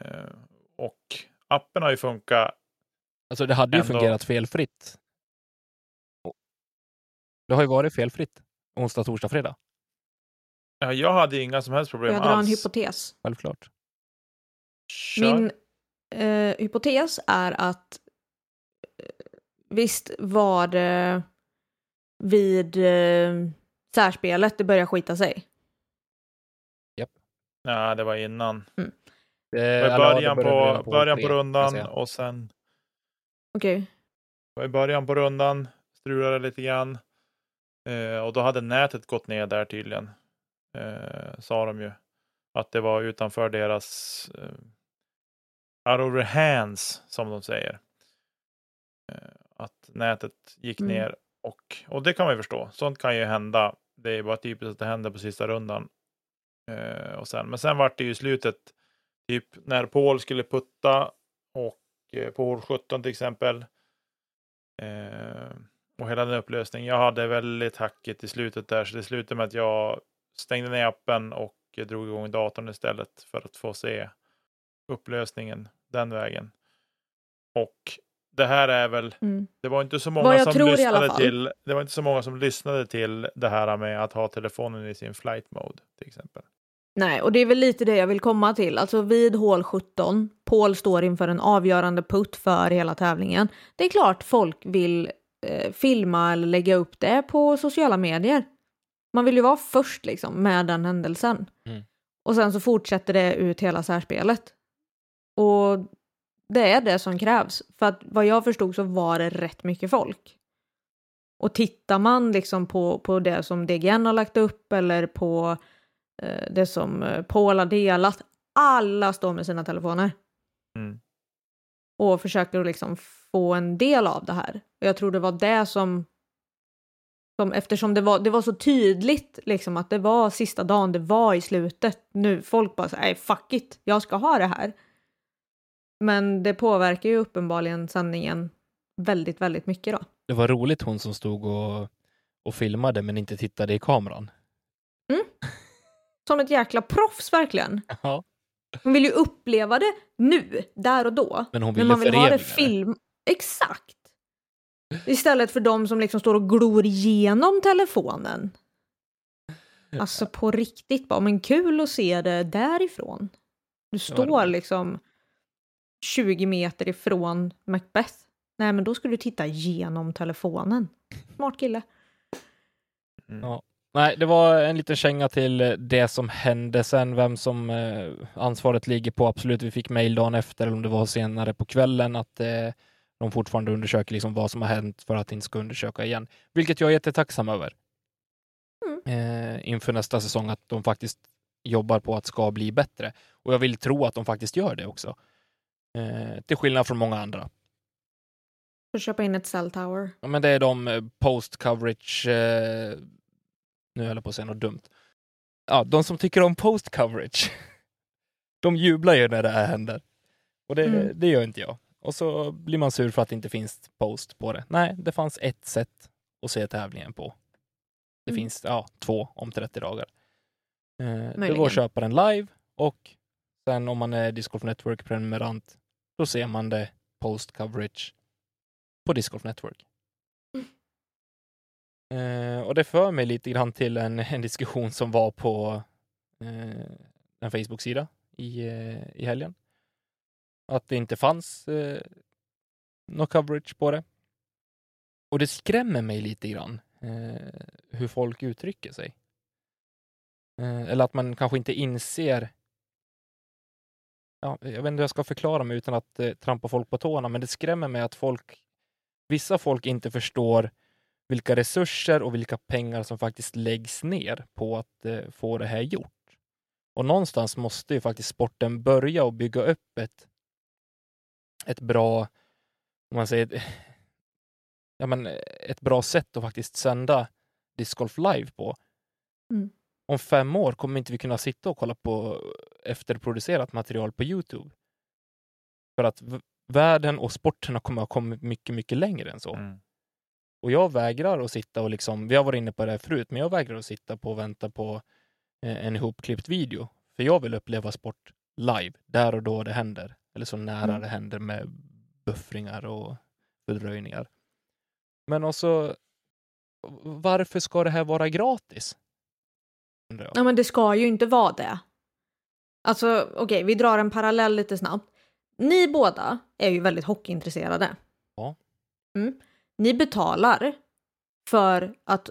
Eh, och appen har ju funkat. Alltså det hade ju Ändå- fungerat felfritt. Det har ju varit felfritt onsdag, torsdag, fredag. Ja, jag hade inga som helst problem jag dra en alls. hypotes? Självklart. Kör. Min eh, hypotes är att eh, visst var det vid eh, särspelet det började skita sig. Ja, det var innan. Det, Det var i början, redan på, början tre, på rundan och sen Okej. Det var i början på rundan, strulade lite grann. Eh, och då hade nätet gått ner där tydligen. Eh, sa de ju. Att det var utanför deras eh, out of their hands, som de säger. Eh, att nätet gick Mm. ner. Och, och det kan man ju förstå. Sånt kan ju hända. Det är bara typiskt att det händer på sista rundan. Eh, och sen, men sen vart det ju slutet, typ när Paul skulle putta och på hål 17 till exempel. Eh, och hela den upplösningen. Jag hade väldigt hackigt i slutet där, så det slutade med att jag stängde ner appen och drog igång datorn istället för att få se upplösningen den vägen. Och det här är väl, Mm. det var inte så många som lyssnade till, det var inte så många som lyssnade till det här med att ha telefonen i sin flight mode till exempel. Nej, och det är väl lite det jag vill komma till. Alltså vid hål 17, Paul står inför en avgörande putt för hela tävlingen. Det är klart folk vill eh, filma eller lägga upp det på sociala medier. Man vill ju vara först liksom med den händelsen. Mm. Och sen så fortsätter det ut hela särspelet. Och det är det som krävs. För att vad jag förstod så var det rätt mycket folk. Och tittar man liksom på, på det som DGN har lagt upp eller på eh, det som eh, Paul har delat. Alla står med sina telefoner Mm. och försöker liksom få en del av det här. Och jag tror det var det som, som eftersom det var, det var så tydligt liksom att det var sista dagen, det var i slutet. Nu folk bara säger fuck it, jag ska ha det här. Men det påverkar ju uppenbarligen sändningen väldigt, väldigt mycket då. Det var roligt hon som stod och, och filmade men inte tittade i kameran. Som ett jäkla proffs verkligen. Ja. Man vill ju uppleva det nu, där och då. Men hon Men ville man vill ha det film... Exakt! Istället för de som liksom står och glor igenom telefonen. Alltså på riktigt bara, men kul att se det därifrån. Du står liksom 20 meter ifrån Macbeth. Nej, men då skulle du titta genom telefonen. Smart kille. Mm. Ja. Nej, det var en liten känga till det som hände sen, vem som eh, ansvaret ligger på. Absolut, vi fick mejl dagen efter, eller om det var senare på kvällen, att eh, de fortfarande undersöker liksom vad som har hänt för att inte ska undersöka igen. Vilket jag är jättetacksam över. Eh, inför nästa säsong, att de faktiskt jobbar på att ska bli bättre. Och jag vill tro att de faktiskt gör det också. Eh, till skillnad från många andra. Får köpa in ett cell tower. Ja, men det är de eh, post coverage. Eh, nu höll jag på att säga något dumt. Ja, de som tycker om post coverage. De jublar ju när det här händer. Och det, Mm. det gör inte jag. Och så blir man sur för att det inte finns post på det. Nej, det fanns ett sätt att se tävlingen på. Det Mm. finns ja, två om 30 dagar. Eh, det Möjligen. att köpa den live och sen om man är Disc Golf Network prenumerant, då ser man det post coverage på Disc Golf Network. Eh, och det för mig lite grann till en, en diskussion som var på eh, en Facebook-sida i, eh, i helgen. Att det inte fanns eh, någon coverage på det. Och det skrämmer mig lite grann eh, hur folk uttrycker sig. Eh, eller att man kanske inte inser Ja, jag vet inte hur jag ska förklara mig utan att eh, trampa folk på tårna, men det skrämmer mig att folk, vissa folk inte förstår vilka resurser och vilka pengar som faktiskt läggs ner på att eh, få det här gjort. Och någonstans måste ju faktiskt sporten börja och bygga upp ett, ett bra, om man säger, ja, men eh, ett bra sätt att faktiskt sända discgolf live på. Mm. Om fem år kommer inte vi kunna sitta och kolla på efterproducerat material på Youtube. För att världen och sporterna kommer ha kommit mycket, mycket längre än så. Mm. Och jag vägrar att sitta och liksom, vi har varit inne på det här förut, men jag vägrar att sitta på och vänta på eh, en ihopklippt video. För jag vill uppleva sport live, där och då det händer. Eller så nära Mm. det händer med buffringar och fördröjningar. Men också, varför ska det här vara gratis? Undrar jag. Ja, men det ska ju inte vara det. Alltså, okej, vi drar en parallell lite snabbt. Ni båda är ju väldigt hockeyintresserade. Ja. Mm. Ni betalar för att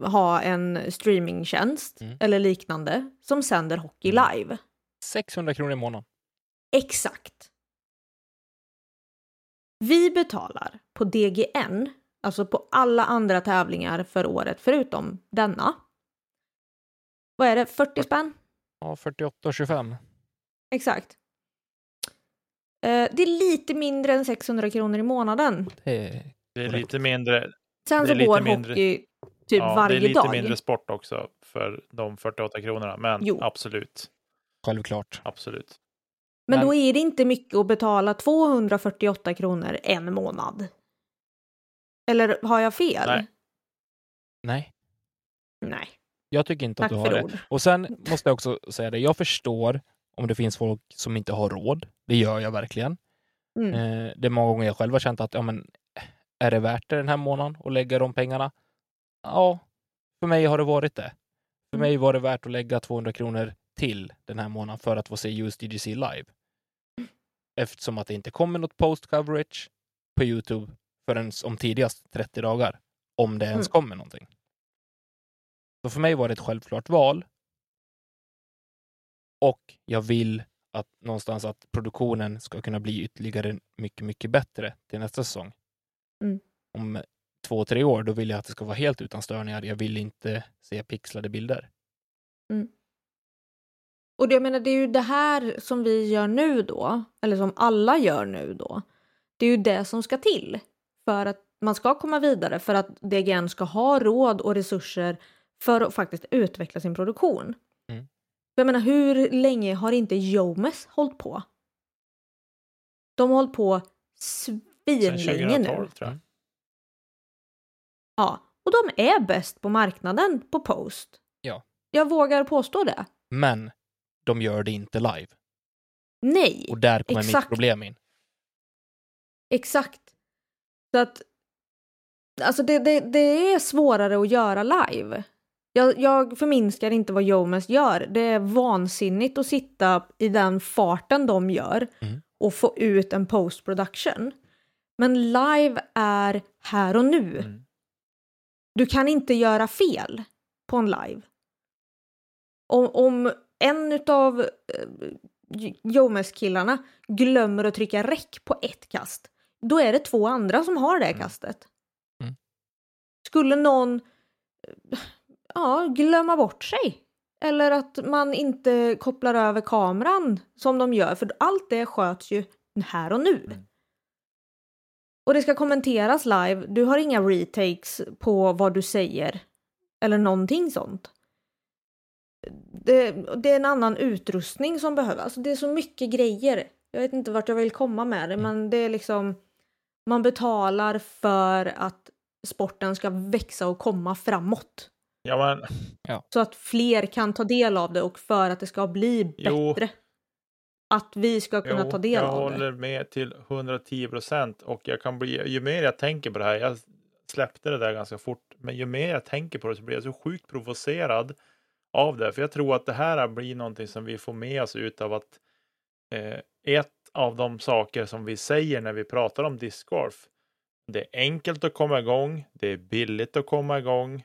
ha en streamingtjänst Mm. eller liknande som sänder hockey Mm. live. 600 kronor i månaden. Exakt. Vi betalar på DGN, alltså på alla andra tävlingar för året förutom denna. Vad är det, 40 spänn? Ja, 48 och 25. Exakt. Eh, det är lite mindre än 600 kronor i månaden. Det är Det är Korrekt. lite mindre, Sen Det så är lite går mindre. hockey typ ja, varje det är lite dag. mindre sport också för de 48 kronorna. Men Jo. absolut, självklart. absolut. Men Men- då är det inte mycket att betala 248 kronor en månad. Eller har jag fel? Nej. Nej, Nej. Jag tycker inte Tack att du har det. ord. Och sen måste jag också säga det, jag förstår om det finns folk som inte har råd. Det gör jag verkligen. Mm. Eh, det är många gånger jag själv har känt att, ja men, är det värt det den här månaden att lägga de pengarna? Ja, för mig har det varit det. För Mm. mig var det värt att lägga 200 kronor till den här månaden för att få se USDGC live. Eftersom att det inte kommer något post coverage på Youtube förrän om tidigast 30 dagar. Om det ens Mm. kommer någonting. Så för mig var det ett självklart val. Och jag vill att någonstans att produktionen ska kunna bli ytterligare mycket, mycket bättre till nästa säsong. Mm. Om två, tre år, då vill jag att det ska vara helt utan störningar. Jag vill inte se pixlade bilder. Och det, jag menar, det är ju det här som vi gör nu då, eller som alla gör nu då. Det är ju det som ska till för att man ska komma vidare, för att DGN ska ha råd och resurser för att faktiskt utveckla sin produktion. Mm. Jag menar, hur länge har inte Jomes hållit på? De har hållit på svinlänge nu. 2012 tror jag. Ja, och de är bäst på marknaden på Post. Ja. Jag vågar påstå det. Men de gör det inte live. Nej. Och där kommer mitt Exakt. problem in. Exakt. Så att alltså det, det, det är svårare att göra live. Jag, jag förminskar inte vad Jomes gör. Det är vansinnigt att sitta i den farten de gör Mm. och få ut en post production. Men live är här och nu. Mm. Du kan inte göra fel på en live. Om, om en av eh, Jomes-killarna glömmer att trycka räck på ett kast, då är det två andra som har det Mm. kastet. Mm. Skulle någon eh, ja, glömma bort sig eller att man inte kopplar över kameran som de gör, för allt det sköts ju här och nu. Mm. Och det ska kommenteras live. Du har inga retakes på vad du säger eller någonting sånt. Det, det är en annan utrustning som behövs. Alltså det är så mycket grejer. Jag vet inte vart jag vill komma med det, Mm. men det är liksom man betalar för att sporten ska växa och komma framåt. Ja, men Så att fler kan ta del av det och för att det ska bli Jo. bättre. Att vi ska kunna jo, ta del jag av håller med till 110 procent och jag kan bli, ju mer jag tänker på det här, jag släppte det där ganska fort, men ju mer jag tänker på det så blir jag så sjukt provocerad av det, för jag tror att det här blir någonting som vi får med oss ut av att eh, ett av de saker som vi säger när vi pratar om discgolf, det är enkelt att komma igång, det är billigt att komma igång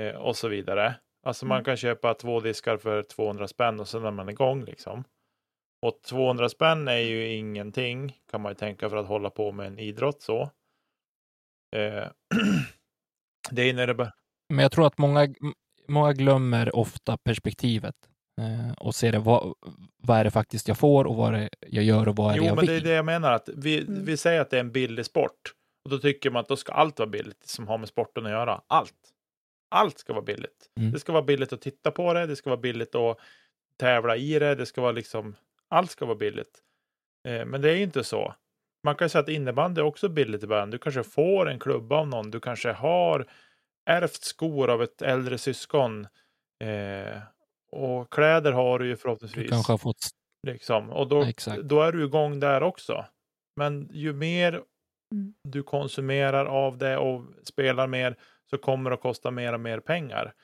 eh, och så vidare. Alltså man Mm. kan köpa två diskar för 200 spänn och sen är man igång liksom. Och 200 spänn är ju ingenting kan man ju tänka för att hålla på med en idrott så. Eh, det är när det bara, Men jag tror att många, många glömmer ofta perspektivet eh, och ser det, vad, vad är det faktiskt jag får och vad är det jag gör och vad är det jo jag men vill. det är det jag menar att vi, Mm. vi säger att det är en billig sport och då tycker man att då ska allt vara billigt som har med sporten att göra. Allt. Allt ska vara billigt. Mm. Det ska vara billigt att titta på det, det ska vara billigt att tävla i det, det ska vara liksom, allt ska vara billigt. Eh, men det är ju inte så. Man kan säga att innebandy är också billigt i början. Du kanske får en klubba av någon, du kanske har ärvt skor av ett äldre syskon. Eh, och kläder har du ju Du förhoppningsvis. kanske har fått... Liksom. Och då, Exakt. då är du igång där också. Men ju mer Mm. du konsumerar av det och spelar mer så kommer det att kosta mer och mer pengar.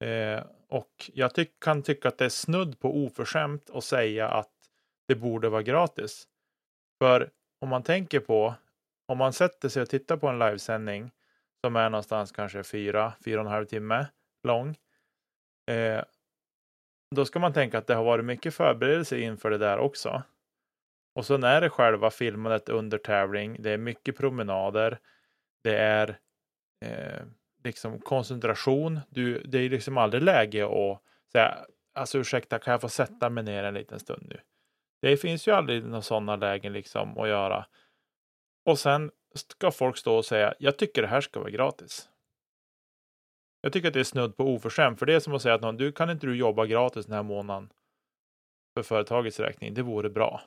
Eh, och jag ty kan tycka att det är snudd på oförskämt att säga att det borde vara gratis. För om man tänker på, om man sätter sig och tittar på en livesändning som är någonstans kanske fyra, fyra och en halv timme lång. Eh, då ska man tänka att det har varit mycket förberedelse inför det där också. Och sen är det själva filmandet under tävling. Det är mycket promenader. Det är eh, liksom koncentration. Du, det är liksom aldrig läge att säga, alltså ursäkta, kan jag få sätta mig ner en liten stund nu? Det finns ju aldrig några sådana lägen liksom att göra. Och sen ska folk stå och säga, jag tycker det här ska vara gratis. Jag tycker att det är snudd på oförskämt, för det är som att säga att någon, du kan inte du jobba gratis den här månaden för företagets räkning. Det vore bra.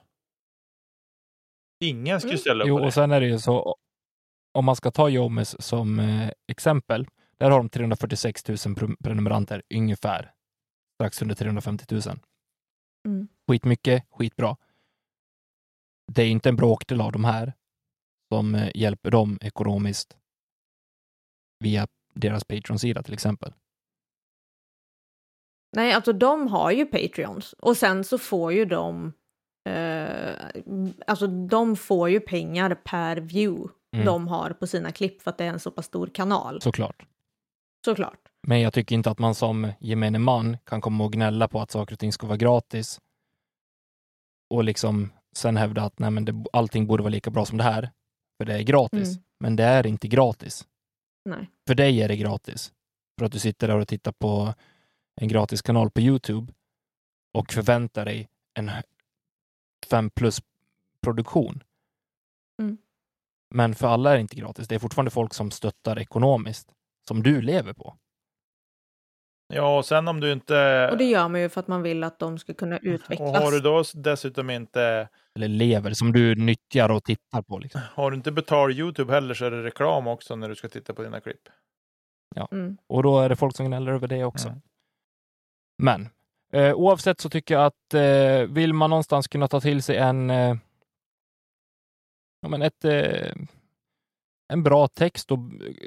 Ingen skulle Mm. ställa upp Jo, på det. och sen är det ju så, om man ska ta Jomes som eh, exempel, där har de 346 000 pre- prenumeranter ungefär. Strax under 350 000. Mm. Skitmycket, skitbra. Det är inte en bråkdel av de här som eh, hjälper dem ekonomiskt via deras Patreon-sida till exempel. Nej, alltså de har ju Patreons och sen så får ju de eh, alltså de får ju pengar per view Mm. de har på sina klipp för att det är en så pass stor kanal. Såklart. Såklart. Men jag tycker inte att man som gemene man kan komma och gnälla på att saker och ting ska vara gratis och liksom sen hävda att nej, men det, allting borde vara lika bra som det här, för det är gratis. Mm. Men det är inte gratis. Nej. För dig är det gratis. För att du sitter där och tittar på en gratis kanal på Youtube och förväntar dig en 5 plus produktion. Mm. Men för alla är det inte gratis. Det är fortfarande folk som stöttar ekonomiskt, som du lever på. Ja, och sen om du inte... Och det gör man ju för att man vill att de ska kunna och utvecklas. har du då dessutom inte... Eller lever, som du nyttjar och tittar på. Liksom. Har du inte betalt YouTube heller så är det reklam också när du ska titta på dina klipp. Mm. Och då är det folk som gnäller över det också. Mm. Men eh, oavsett så tycker jag att eh, vill man någonstans kunna ta till sig en, eh, ja, men ett, eh, en bra text och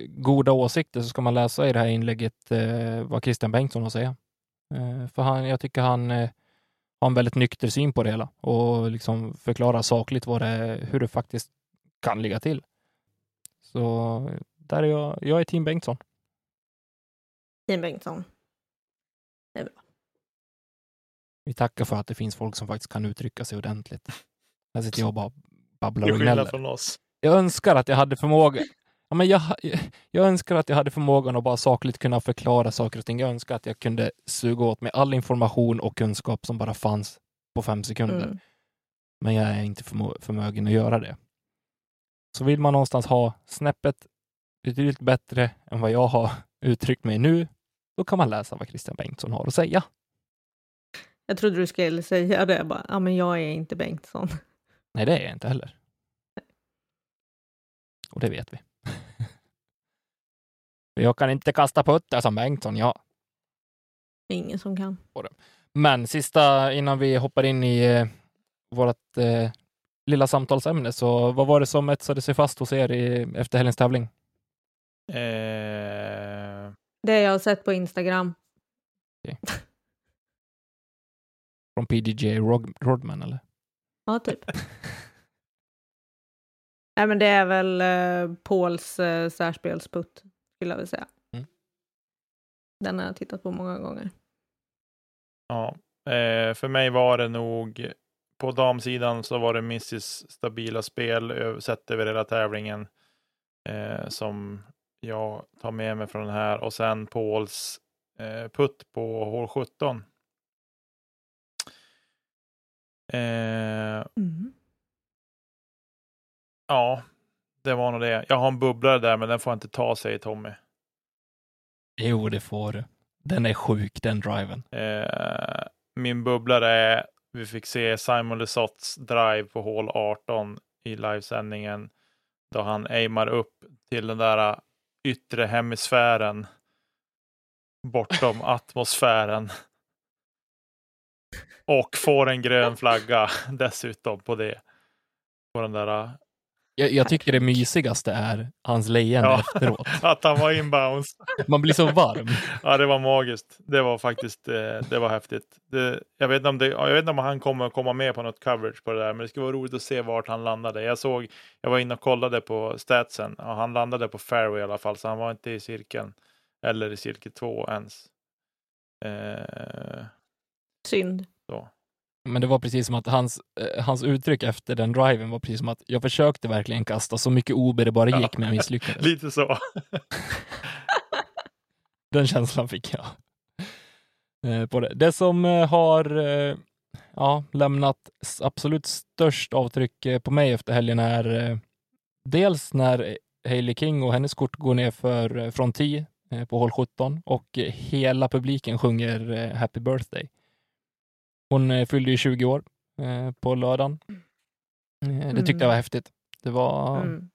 goda åsikter så ska man läsa i det här inlägget eh, vad Christian Bengtsson har att säga. Eh, för han, jag tycker han eh, ha en väldigt nykter syn på det hela och liksom förklara sakligt vad det, hur det faktiskt kan ligga till. Så där är jag, jag är team Bengtsson. Team Bengtsson. Vi tackar för att det finns folk som faktiskt kan uttrycka sig ordentligt. Här sitter jag och bara babblar och gnäller. från oss. Jag önskar att jag hade förmåga Ja, men jag, jag önskar att jag hade förmågan att bara sakligt kunna förklara saker och ting. Jag önskar att jag kunde suga åt mig all information och kunskap som bara fanns på fem sekunder. Mm. Men jag är inte förmö förmögen att göra det. Så vill man någonstans ha snäppet betydligt bättre än vad jag har uttryckt mig nu, då kan man läsa vad Christian Bengtsson har att säga. Jag trodde du skulle säga det bara, ja men jag är inte Bengtsson. Nej, det är jag inte heller. Och det vet vi. Jag kan inte kasta putter som Bengtsson, ja. Ingen som kan. Men sista innan vi hoppar in i eh, vårt eh, lilla samtalsämne, så vad var det som etsade sig fast hos er i, efter helgens tävling? Eh, Det jag har sett på Instagram. Från PDJ Rodman, eller? Ja, typ. Nej, men det är väl eh, Pauls eh, särspelsputt, skulle jag vilja säga. Mm. Den har jag tittat på många gånger. ja. eh, för mig var det nog på damsidan så var det Mrs stabila spel sett över hela tävlingen eh, som jag tar med mig från den här och sen Pauls eh, putt på hål 17. Eh, Mm. ja, det var nog det. Jag har en bubblare där, men den får jag inte ta, säger Tommy. Jo, det får du. Den är sjuk, den driven. Eh, min bubblare är, vi fick se Simon Lesotts drive på hål 18 i livesändningen då han aimar upp till den där yttre hemisfären bortom atmosfären. Och får en grön flagga dessutom på det. På den där, Jag, jag tycker det mysigaste är hans leende Ja. efteråt. att han var inbounds. Man blir så varm. Ja, det var magiskt. Det var faktiskt, eh, det var häftigt. Det, jag, vet inte om det, ja, jag vet inte om han kommer komma med på något coverage på det där, men det skulle vara roligt att se vart han landade. Jag såg, jag var inne och kollade på statsen och han landade på fairway i alla fall, så han var inte i cirkeln eller i cirkel två ens. Eh, Synd. så. Men det var precis som att hans, eh, hans uttryck efter den driven var precis som att jag försökte verkligen kasta så mycket OB det bara gick, men jag misslyckades. Lite så. Den känslan fick jag. Eh, På det. det som eh, har eh, ja, lämnat absolut störst avtryck eh, på mig efter helgen är eh, dels när Hailey King och hennes kort går ner för eh, från 10 eh, på hål 17 och eh, hela publiken sjunger eh, Happy birthday. Hon eh, fyllde ju 20 år eh, på lördagen. Eh, Det tyckte jag var häftigt. Det var Mm.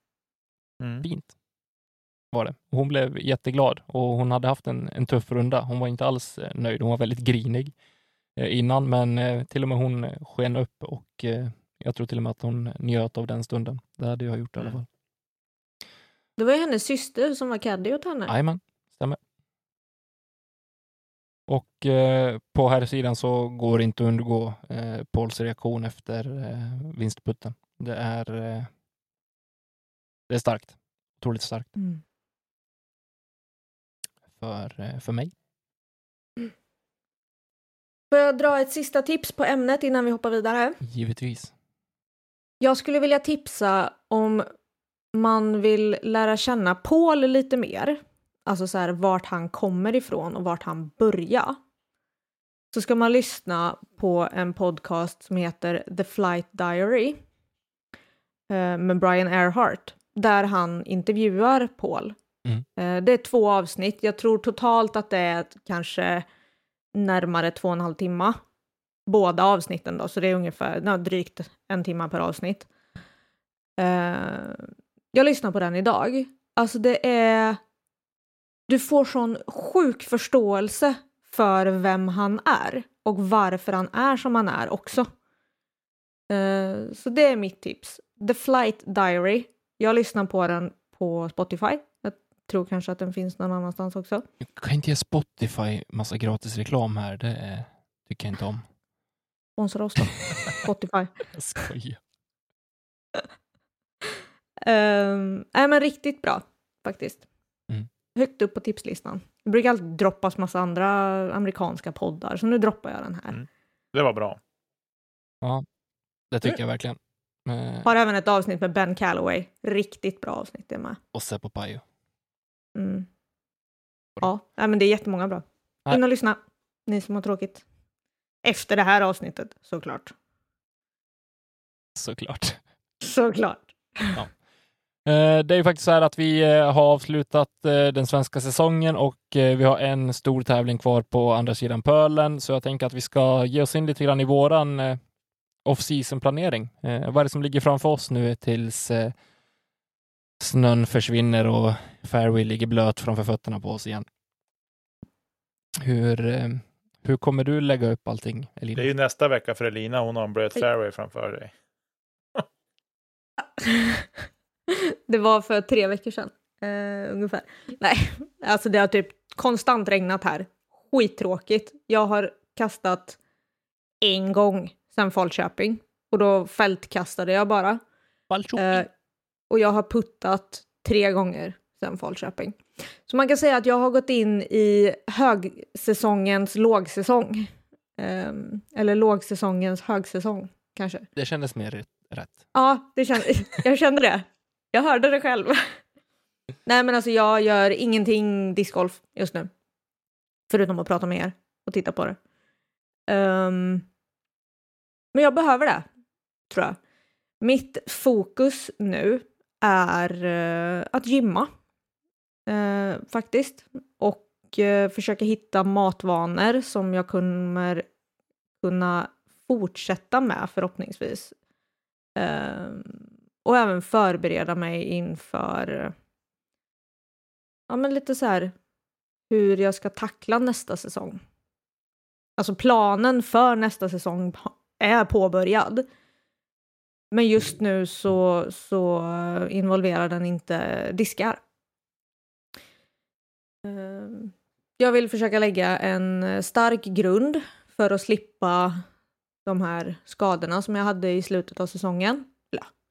Mm. fint. Var det. Hon blev jätteglad och hon hade haft en, en tuff runda. Hon var inte alls nöjd. Hon var väldigt grinig eh, innan, men till och med hon sken upp och jag tror till och med att hon njöt av den stunden. Det hade jag gjort i alla Mm. fall. Det var ju hennes syster som var caddy åt henne. Jajamän, stämmer. Och eh, på här sidan så går det inte att undgå eh, Pauls reaktion efter eh, vinstputten. Det är, eh, det är starkt. Otroligt starkt Mm. för, eh, för mig. Får jag dra ett sista tips på ämnet innan vi hoppar vidare? Givetvis. Jag skulle vilja tipsa om man vill lära känna Paul lite mer, alltså så här vart han kommer ifrån och vart han börjar, så ska man lyssna på en podcast som heter The Flight Diary eh, med Brian Earhart, där han intervjuar Paul. Mm. Eh, Det är två avsnitt. Jag tror totalt att det är kanske närmare två och en halv timme. Båda avsnitten då, så det är ungefär ja, drygt en timme per avsnitt. Eh, jag lyssnar på den idag. Alltså det är... Du får sån sjuk förståelse för vem han är och varför han är som han är också. Eh, så det är mitt tips. The Flight Diary. Jag lyssnar på den på Spotify. Jag tror kanske att den finns någon annanstans också. Jag kan inte ge Spotify massa gratis reklam här. Det eh, tycker jag inte om. Sponsra oss då. Spotify. Jag skojar. Um, nej men riktigt bra faktiskt. Högt upp på tipslistan. Det brukar alltid droppas massa andra amerikanska poddar, så nu droppar jag den här. Mm. Det var bra. Det tycker jag verkligen. Eh, Har även ett avsnitt med Ben Calloway. Riktigt bra avsnitt det med. och Seppo Pajo. Mm. Ja, nej, men det är jättemånga bra. In och lyssna, ni som har tråkigt. Efter det här avsnittet, såklart. Såklart. Såklart. Eh, Det är ju faktiskt så här att vi eh, har avslutat eh, den svenska säsongen och eh, vi har en stor tävling kvar på andra sidan pölen, så jag tänker att vi ska ge oss in lite grann i våran eh, off-season planering. Eh, Vad är det som ligger framför oss nu tills eh, snön försvinner och fairway ligger blöt framför fötterna på oss igen? Hur, eh, hur kommer du lägga upp allting, Elina? Det är ju nästa vecka för Elina. Hon har en blöt fairway framför dig. det var för tre veckor sedan, eh, ungefär. Nej, alltså det har typ konstant regnat här. Skittråkigt. Jag har kastat en gång sedan Falköping och då fältkastade jag bara. Eh, och jag har puttat tre gånger sedan Falköping. Så man kan säga att jag har gått in i högsäsongens lågsäsong. Ehm, eller lågsäsongens högsäsong, kanske. Det kändes mer rätt- rätt. Ja, det kände, jag kände det. Jag hörde det själv. Nej, men alltså jag gör ingenting discgolf just nu. Förutom att prata med er och titta på det. Um, men jag behöver det, tror jag. Mitt fokus nu är uh, att gymma, uh, faktiskt. Och uh, försöka hitta matvanor som jag kommer kunna fortsätta med förhoppningsvis. Ehm, och även förbereda mig inför ja, men lite så här hur jag ska tackla nästa säsong. Alltså planen för nästa säsong är påbörjad. Men just nu så, så involverar den inte diskar. Ehm, jag vill försöka lägga en stark grund för att slippa de här skadorna som jag hade i slutet av säsongen.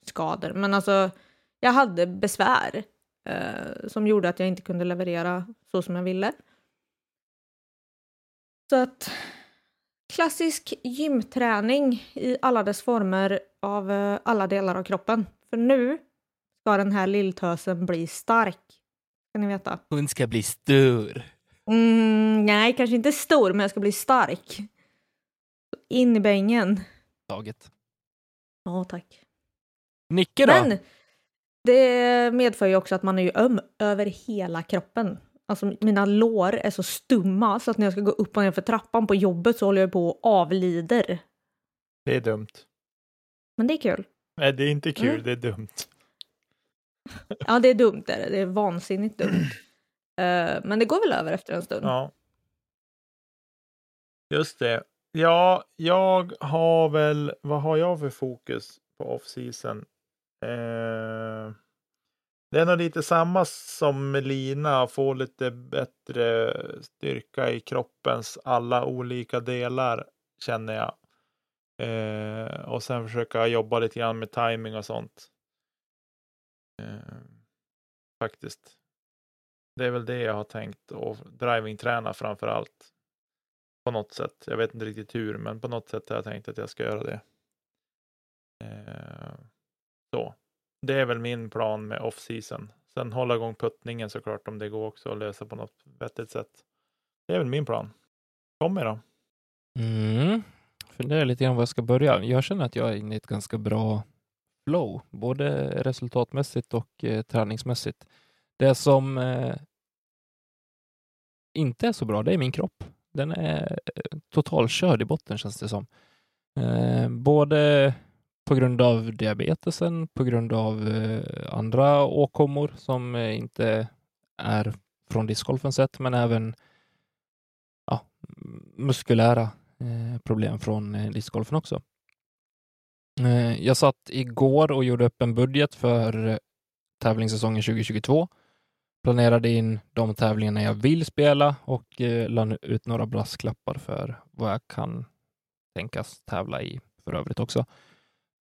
Skador, men alltså jag hade besvär eh, som gjorde att jag inte kunde leverera så som jag ville. Så att klassisk gymträning i alla dess former av eh, alla delar av kroppen. För nu ska den här lilltösen bli stark. Ska ni veta. Hon ska bli stor. Mm, nej, kanske inte stor, men jag ska bli stark. In i bängen. Taget. Ja, tack. Nicke då? Men det medför ju också att man är ju öm över hela kroppen. Alltså mina lår är så stumma så att när jag ska gå upp och ner för trappan på jobbet så håller jag på och avlider. Det är dumt. Men det är kul. Nej, det är inte kul. Mm. Det är dumt. Ja, det är dumt. Det är, det är vansinnigt dumt. Eh, men det går väl över efter en stund. Ja. Just det. Ja, jag har väl, vad har jag för fokus på off-season? Eh, det är nog lite samma som med Lina, få lite bättre styrka i kroppens alla olika delar känner jag. Eh, och sen försöka jobba lite grann med timing och sånt. Eh, faktiskt. Det är väl det jag har tänkt och drivingträna framför allt. På något sätt. Jag vet inte riktigt hur, men på något sätt har jag tänkt att jag ska göra det. Eh, så. Det är väl min plan med off-season. Sen hålla igång puttningen såklart om det går också att lösa på något vettigt sätt. Det är väl min plan. Tommy då? Mm. Funderar lite grann var jag ska börja. Jag känner att jag är inne i ett ganska bra flow, både resultatmässigt och eh, träningsmässigt. Det som eh, inte är så bra, det är min kropp. Den är eh, totalkörd i botten känns det som. Eh, både på grund av diabetesen, på grund av eh, andra åkommor som eh, inte är från discgolfen sett, men även ja, muskulära eh, problem från eh, discgolfen också. Eh, jag satt igår och gjorde upp en budget för eh, tävlingssäsongen 2022. Planerade in de tävlingarna jag vill spela och eh, ut några brasklappar för vad jag kan tänkas tävla i för övrigt också.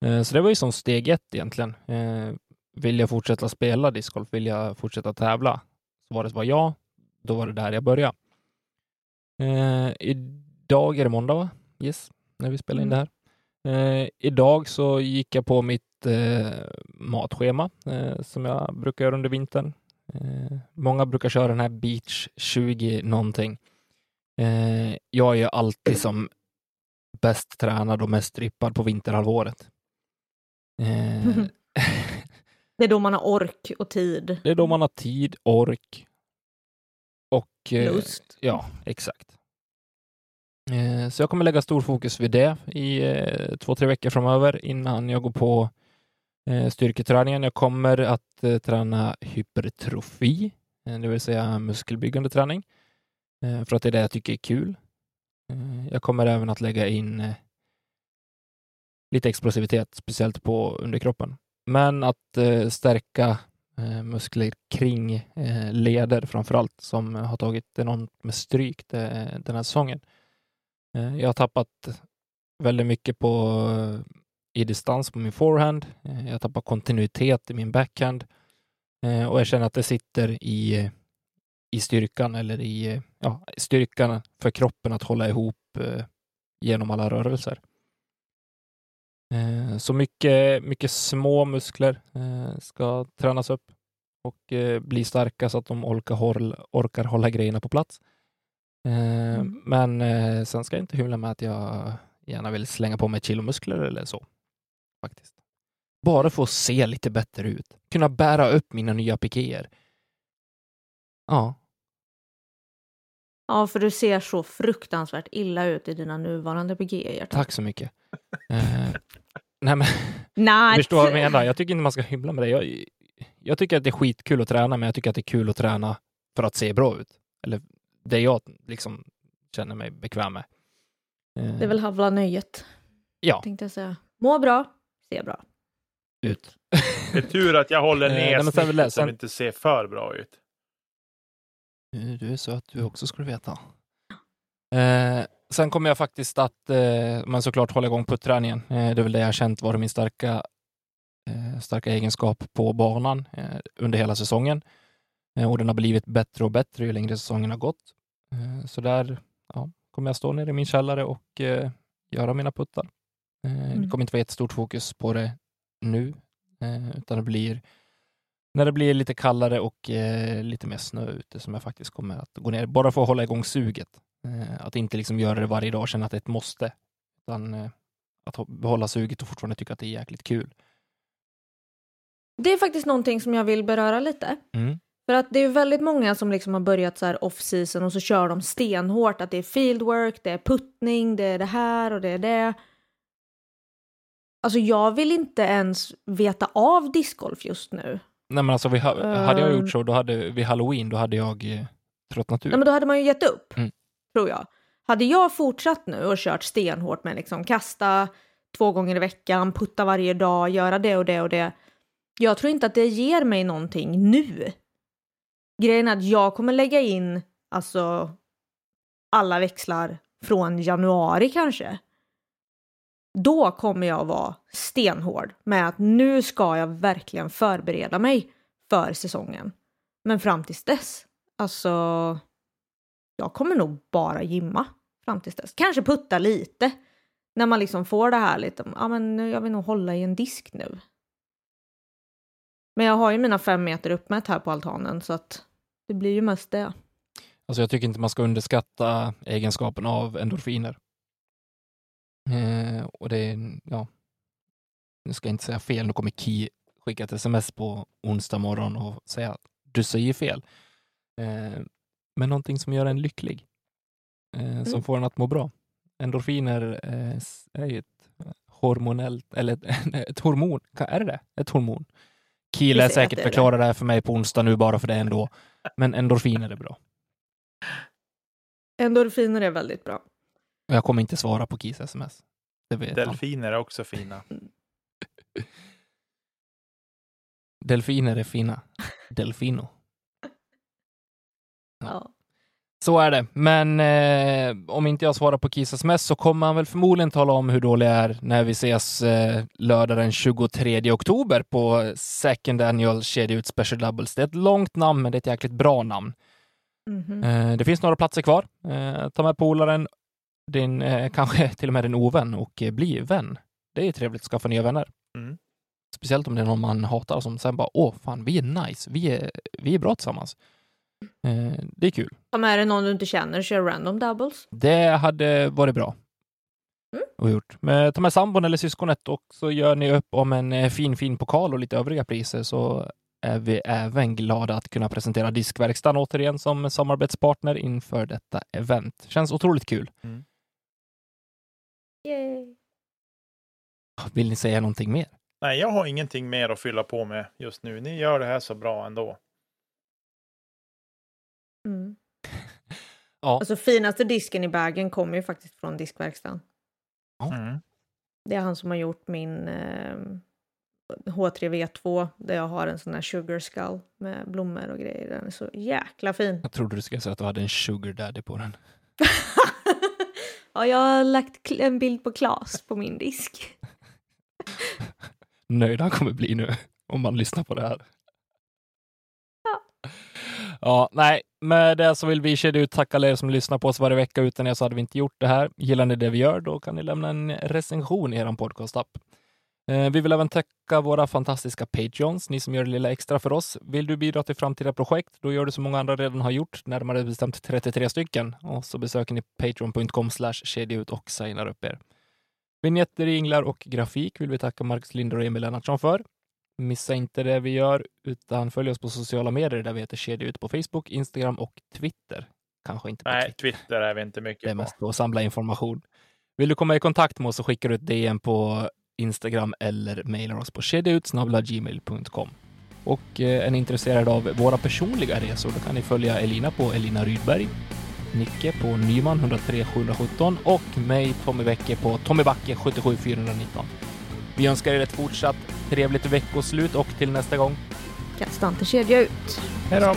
Eh, så det var ju som steg ett egentligen. Eh, vill jag fortsätta spela discgolf? Vill jag fortsätta tävla? Svaret var ja. Då var det där jag började. Eh, idag är det måndag, va? Yes, när vi spelar in det här. Idag så gick jag på mitt matschema som jag brukar göra under vintern. Många brukar köra den här Beach 20 någonting. Jag är ju alltid som bäst tränad och mest strippad på vinterhalvåret. Eh, Det är då man har ork och tid. det är då man har tid, ork och... eh, Lust. Ja, exakt. Eh, Så jag kommer lägga stor fokus vid det i eh, två, tre veckor framöver innan jag går på eh, styrketräningen. Jag kommer att eh, träna hypertrofi, det vill säga muskelbyggande träning, för att det är det jag tycker är kul. Jag kommer även att lägga in lite explosivitet, speciellt på underkroppen. Men att eh, stärka eh, muskler kring eh, leder framför allt som har tagit enormt med stryk det, den här säsongen. Eh, jag har tappat väldigt mycket på, eh, i distans på min forehand. Eh, jag har tappat kontinuitet i min backhand eh, och jag känner att det sitter i, i styrkan eller i ja, styrkan för kroppen att hålla ihop eh, genom alla rörelser. Eh, Så mycket, mycket små muskler eh, ska tränas upp och eh, bli starka så att de orkar, håll, orkar hålla grejerna på plats. Mm. Men sen ska jag inte hymla med att jag gärna vill slänga på mig ett kilo muskler eller så. Faktiskt. Bara för att se lite bättre ut. Kunna bära upp mina nya pikéer. Ja, Ja, för du ser så fruktansvärt illa ut i dina nuvarande PG-er. tack så mycket. Eh, nej men Nej. Jag förstår vad jag menar. Jag tycker inte man ska hymla med det. Jag, jag tycker att det är skitkul att träna, men jag tycker att det är kul att träna för att se bra ut. Eller det jag liksom känner mig bekväm med. Eh, Det är väl havla nöjet, Ja, tänkte jag säga. Må bra, se bra. ut. Det är tur att jag håller Eh, ner jag- snittet så sen- det inte ser för bra ut. Du du är söt du också, du veta. Eh, sen kommer jag faktiskt att, eh, men såklart hålla igång putträningen. Eh, det är väl det jag har känt vara min starka, eh, starka egenskap på banan eh, under hela säsongen. Eh, och den har blivit bättre och bättre ju längre säsongen har gått. Eh, så där ja, kommer jag stå nere i min källare och eh, göra mina puttar. Eh, Det Mm. kommer inte vara jättestort fokus på det nu, utan det blir när det blir lite kallare och lite mer snö ute som jag faktiskt kommer att gå ner, bara för att hålla igång suget. Eh, att inte liksom göra det varje dag och känna att det är ett måste, utan eh, att behålla suget och fortfarande tycka att det är jäkligt kul. Det är faktiskt någonting som jag vill beröra lite. Mm. För att det är väldigt många som liksom har börjat så här off-season och så kör de stenhårt att det är fieldwork, det är puttning, det är det här och det är det. Alltså jag vill inte ens veta av discgolf just nu. Nej men alltså, vi ha, hade jag gjort så, då hade, vid halloween, då hade jag eh, tröttnat ut. Nej men då hade man ju gett upp, Mm tror jag. Hade jag fortsatt nu och kört stenhårt med liksom kasta två gånger i veckan, putta varje dag, göra det och det och det. Jag tror inte att det ger mig någonting nu. Grejen är att jag kommer lägga in alltså alla växlar från januari kanske. Då kommer jag vara stenhård med att nu ska jag verkligen förbereda mig för säsongen. Men fram tills dess, alltså jag kommer nog bara gymma fram tills dess. Kanske putta lite. När man liksom får det här lite, ja men jag vill nog hålla i en disk nu. Men jag har ju mina fem meter uppmätt här på altanen så att det blir ju mest det. Alltså jag tycker inte man ska underskatta egenskapen av endorfiner. Eh, och det är, ja, nu ska jag inte säga fel, nu kommer Ki skicka ett sms på onsdag morgon och säga att du säger fel. Eh, men någonting som gör en lycklig, eh, som Mm. får en att må bra. Endorfiner eh, är ju ett hormonellt, eller ett, ett hormon, är det det? Ett hormon? Ki Vi lär säger att säkert det är det. här för mig på onsdag nu bara för det ändå. Men endorfiner är bra. Endorfiner är väldigt bra. Jag kommer inte svara på Kis sms. Det vet han. Delfiner är också fina. Delfiner är fina. Delfino. Ja. Så är det. Men eh, om inte jag svarar på Kis sms så kommer han väl förmodligen tala om hur dålig jag är när vi ses eh, lördag den 23 oktober på Second Annual Kedja Ut Special Doubles. Det är ett långt namn, men det är ett jäkligt bra namn. Mhm. Eh, det finns några platser kvar. Eh, ta med polaren, din, eh, kanske till och med din ovän och eh, bli vän. Det är trevligt att skaffa nya vänner. Mm. Speciellt om det är någon man hatar som sen bara, åh fan, vi är nice, vi är, vi är bra tillsammans. Eh, det är kul. Ta med dig någon du inte känner och kör random doubles. Det hade varit bra. Mm. Och gjort. Men ta med sambon eller syskonet och så gör ni upp om en eh, fin, fin pokal och lite övriga priser så är vi även glada att kunna presentera Diskverkstan återigen som samarbetspartner inför detta event. Känns otroligt kul. Yay. Vill ni säga någonting mer? Nej, jag har ingenting mer att fylla på med just nu. Ni gör det här så bra ändå. Mm. Ja. Alltså finaste disken i bagen kommer ju faktiskt från diskverkstan. Mm. Det är han som har gjort min eh, H3V2 där jag har en sån här sugar skull med blommor och grejer. Den är så jäkla fin. Jag trodde du skulle säga att du hade en sugar daddy på den. ja, jag har lagt en bild på Klas på min disk. Nöjd han kommer bli nu om man lyssnar på det här. Ja. Ja, nej, med det så vill vi kedja ut tacka alla er som lyssnar på oss varje vecka. Utan er så hade vi inte gjort det här. Gillar ni det vi gör, då kan ni lämna en recension i er podcastapp. Eh, vi vill även tacka våra fantastiska Patreons, ni som gör det lilla extra för oss. Vill du bidra till framtida projekt, då gör du som många andra redan har gjort, närmare bestämt 33 stycken. Och så besöker ni patreon.com slash och signar upp er. Vinjetter, jinglar och grafik vill vi tacka Marcus Linder och Emil Lennartsson för. Missa inte det vi gör, utan följ oss på sociala medier där vi heter Kedja ut på Facebook, Instagram och Twitter. Kanske inte på Nej, Twitter. Twitter är vi inte Det är mycket på. mest att samla information. Vill du komma i kontakt med oss så skickar du ett DM på Instagram eller mejlar oss på kedjautsnabla.gmail.com. Och eh, är ni intresserade av våra personliga resor då kan ni följa Elina på Elina Rydberg, Nicke på Nyman 103 717 och mig Tommy Bäcke på Tommy Backe 77 419. Vi önskar er ett fortsatt trevligt veckoslut och till nästa gång. Kasta inte kedja ut. Hej då!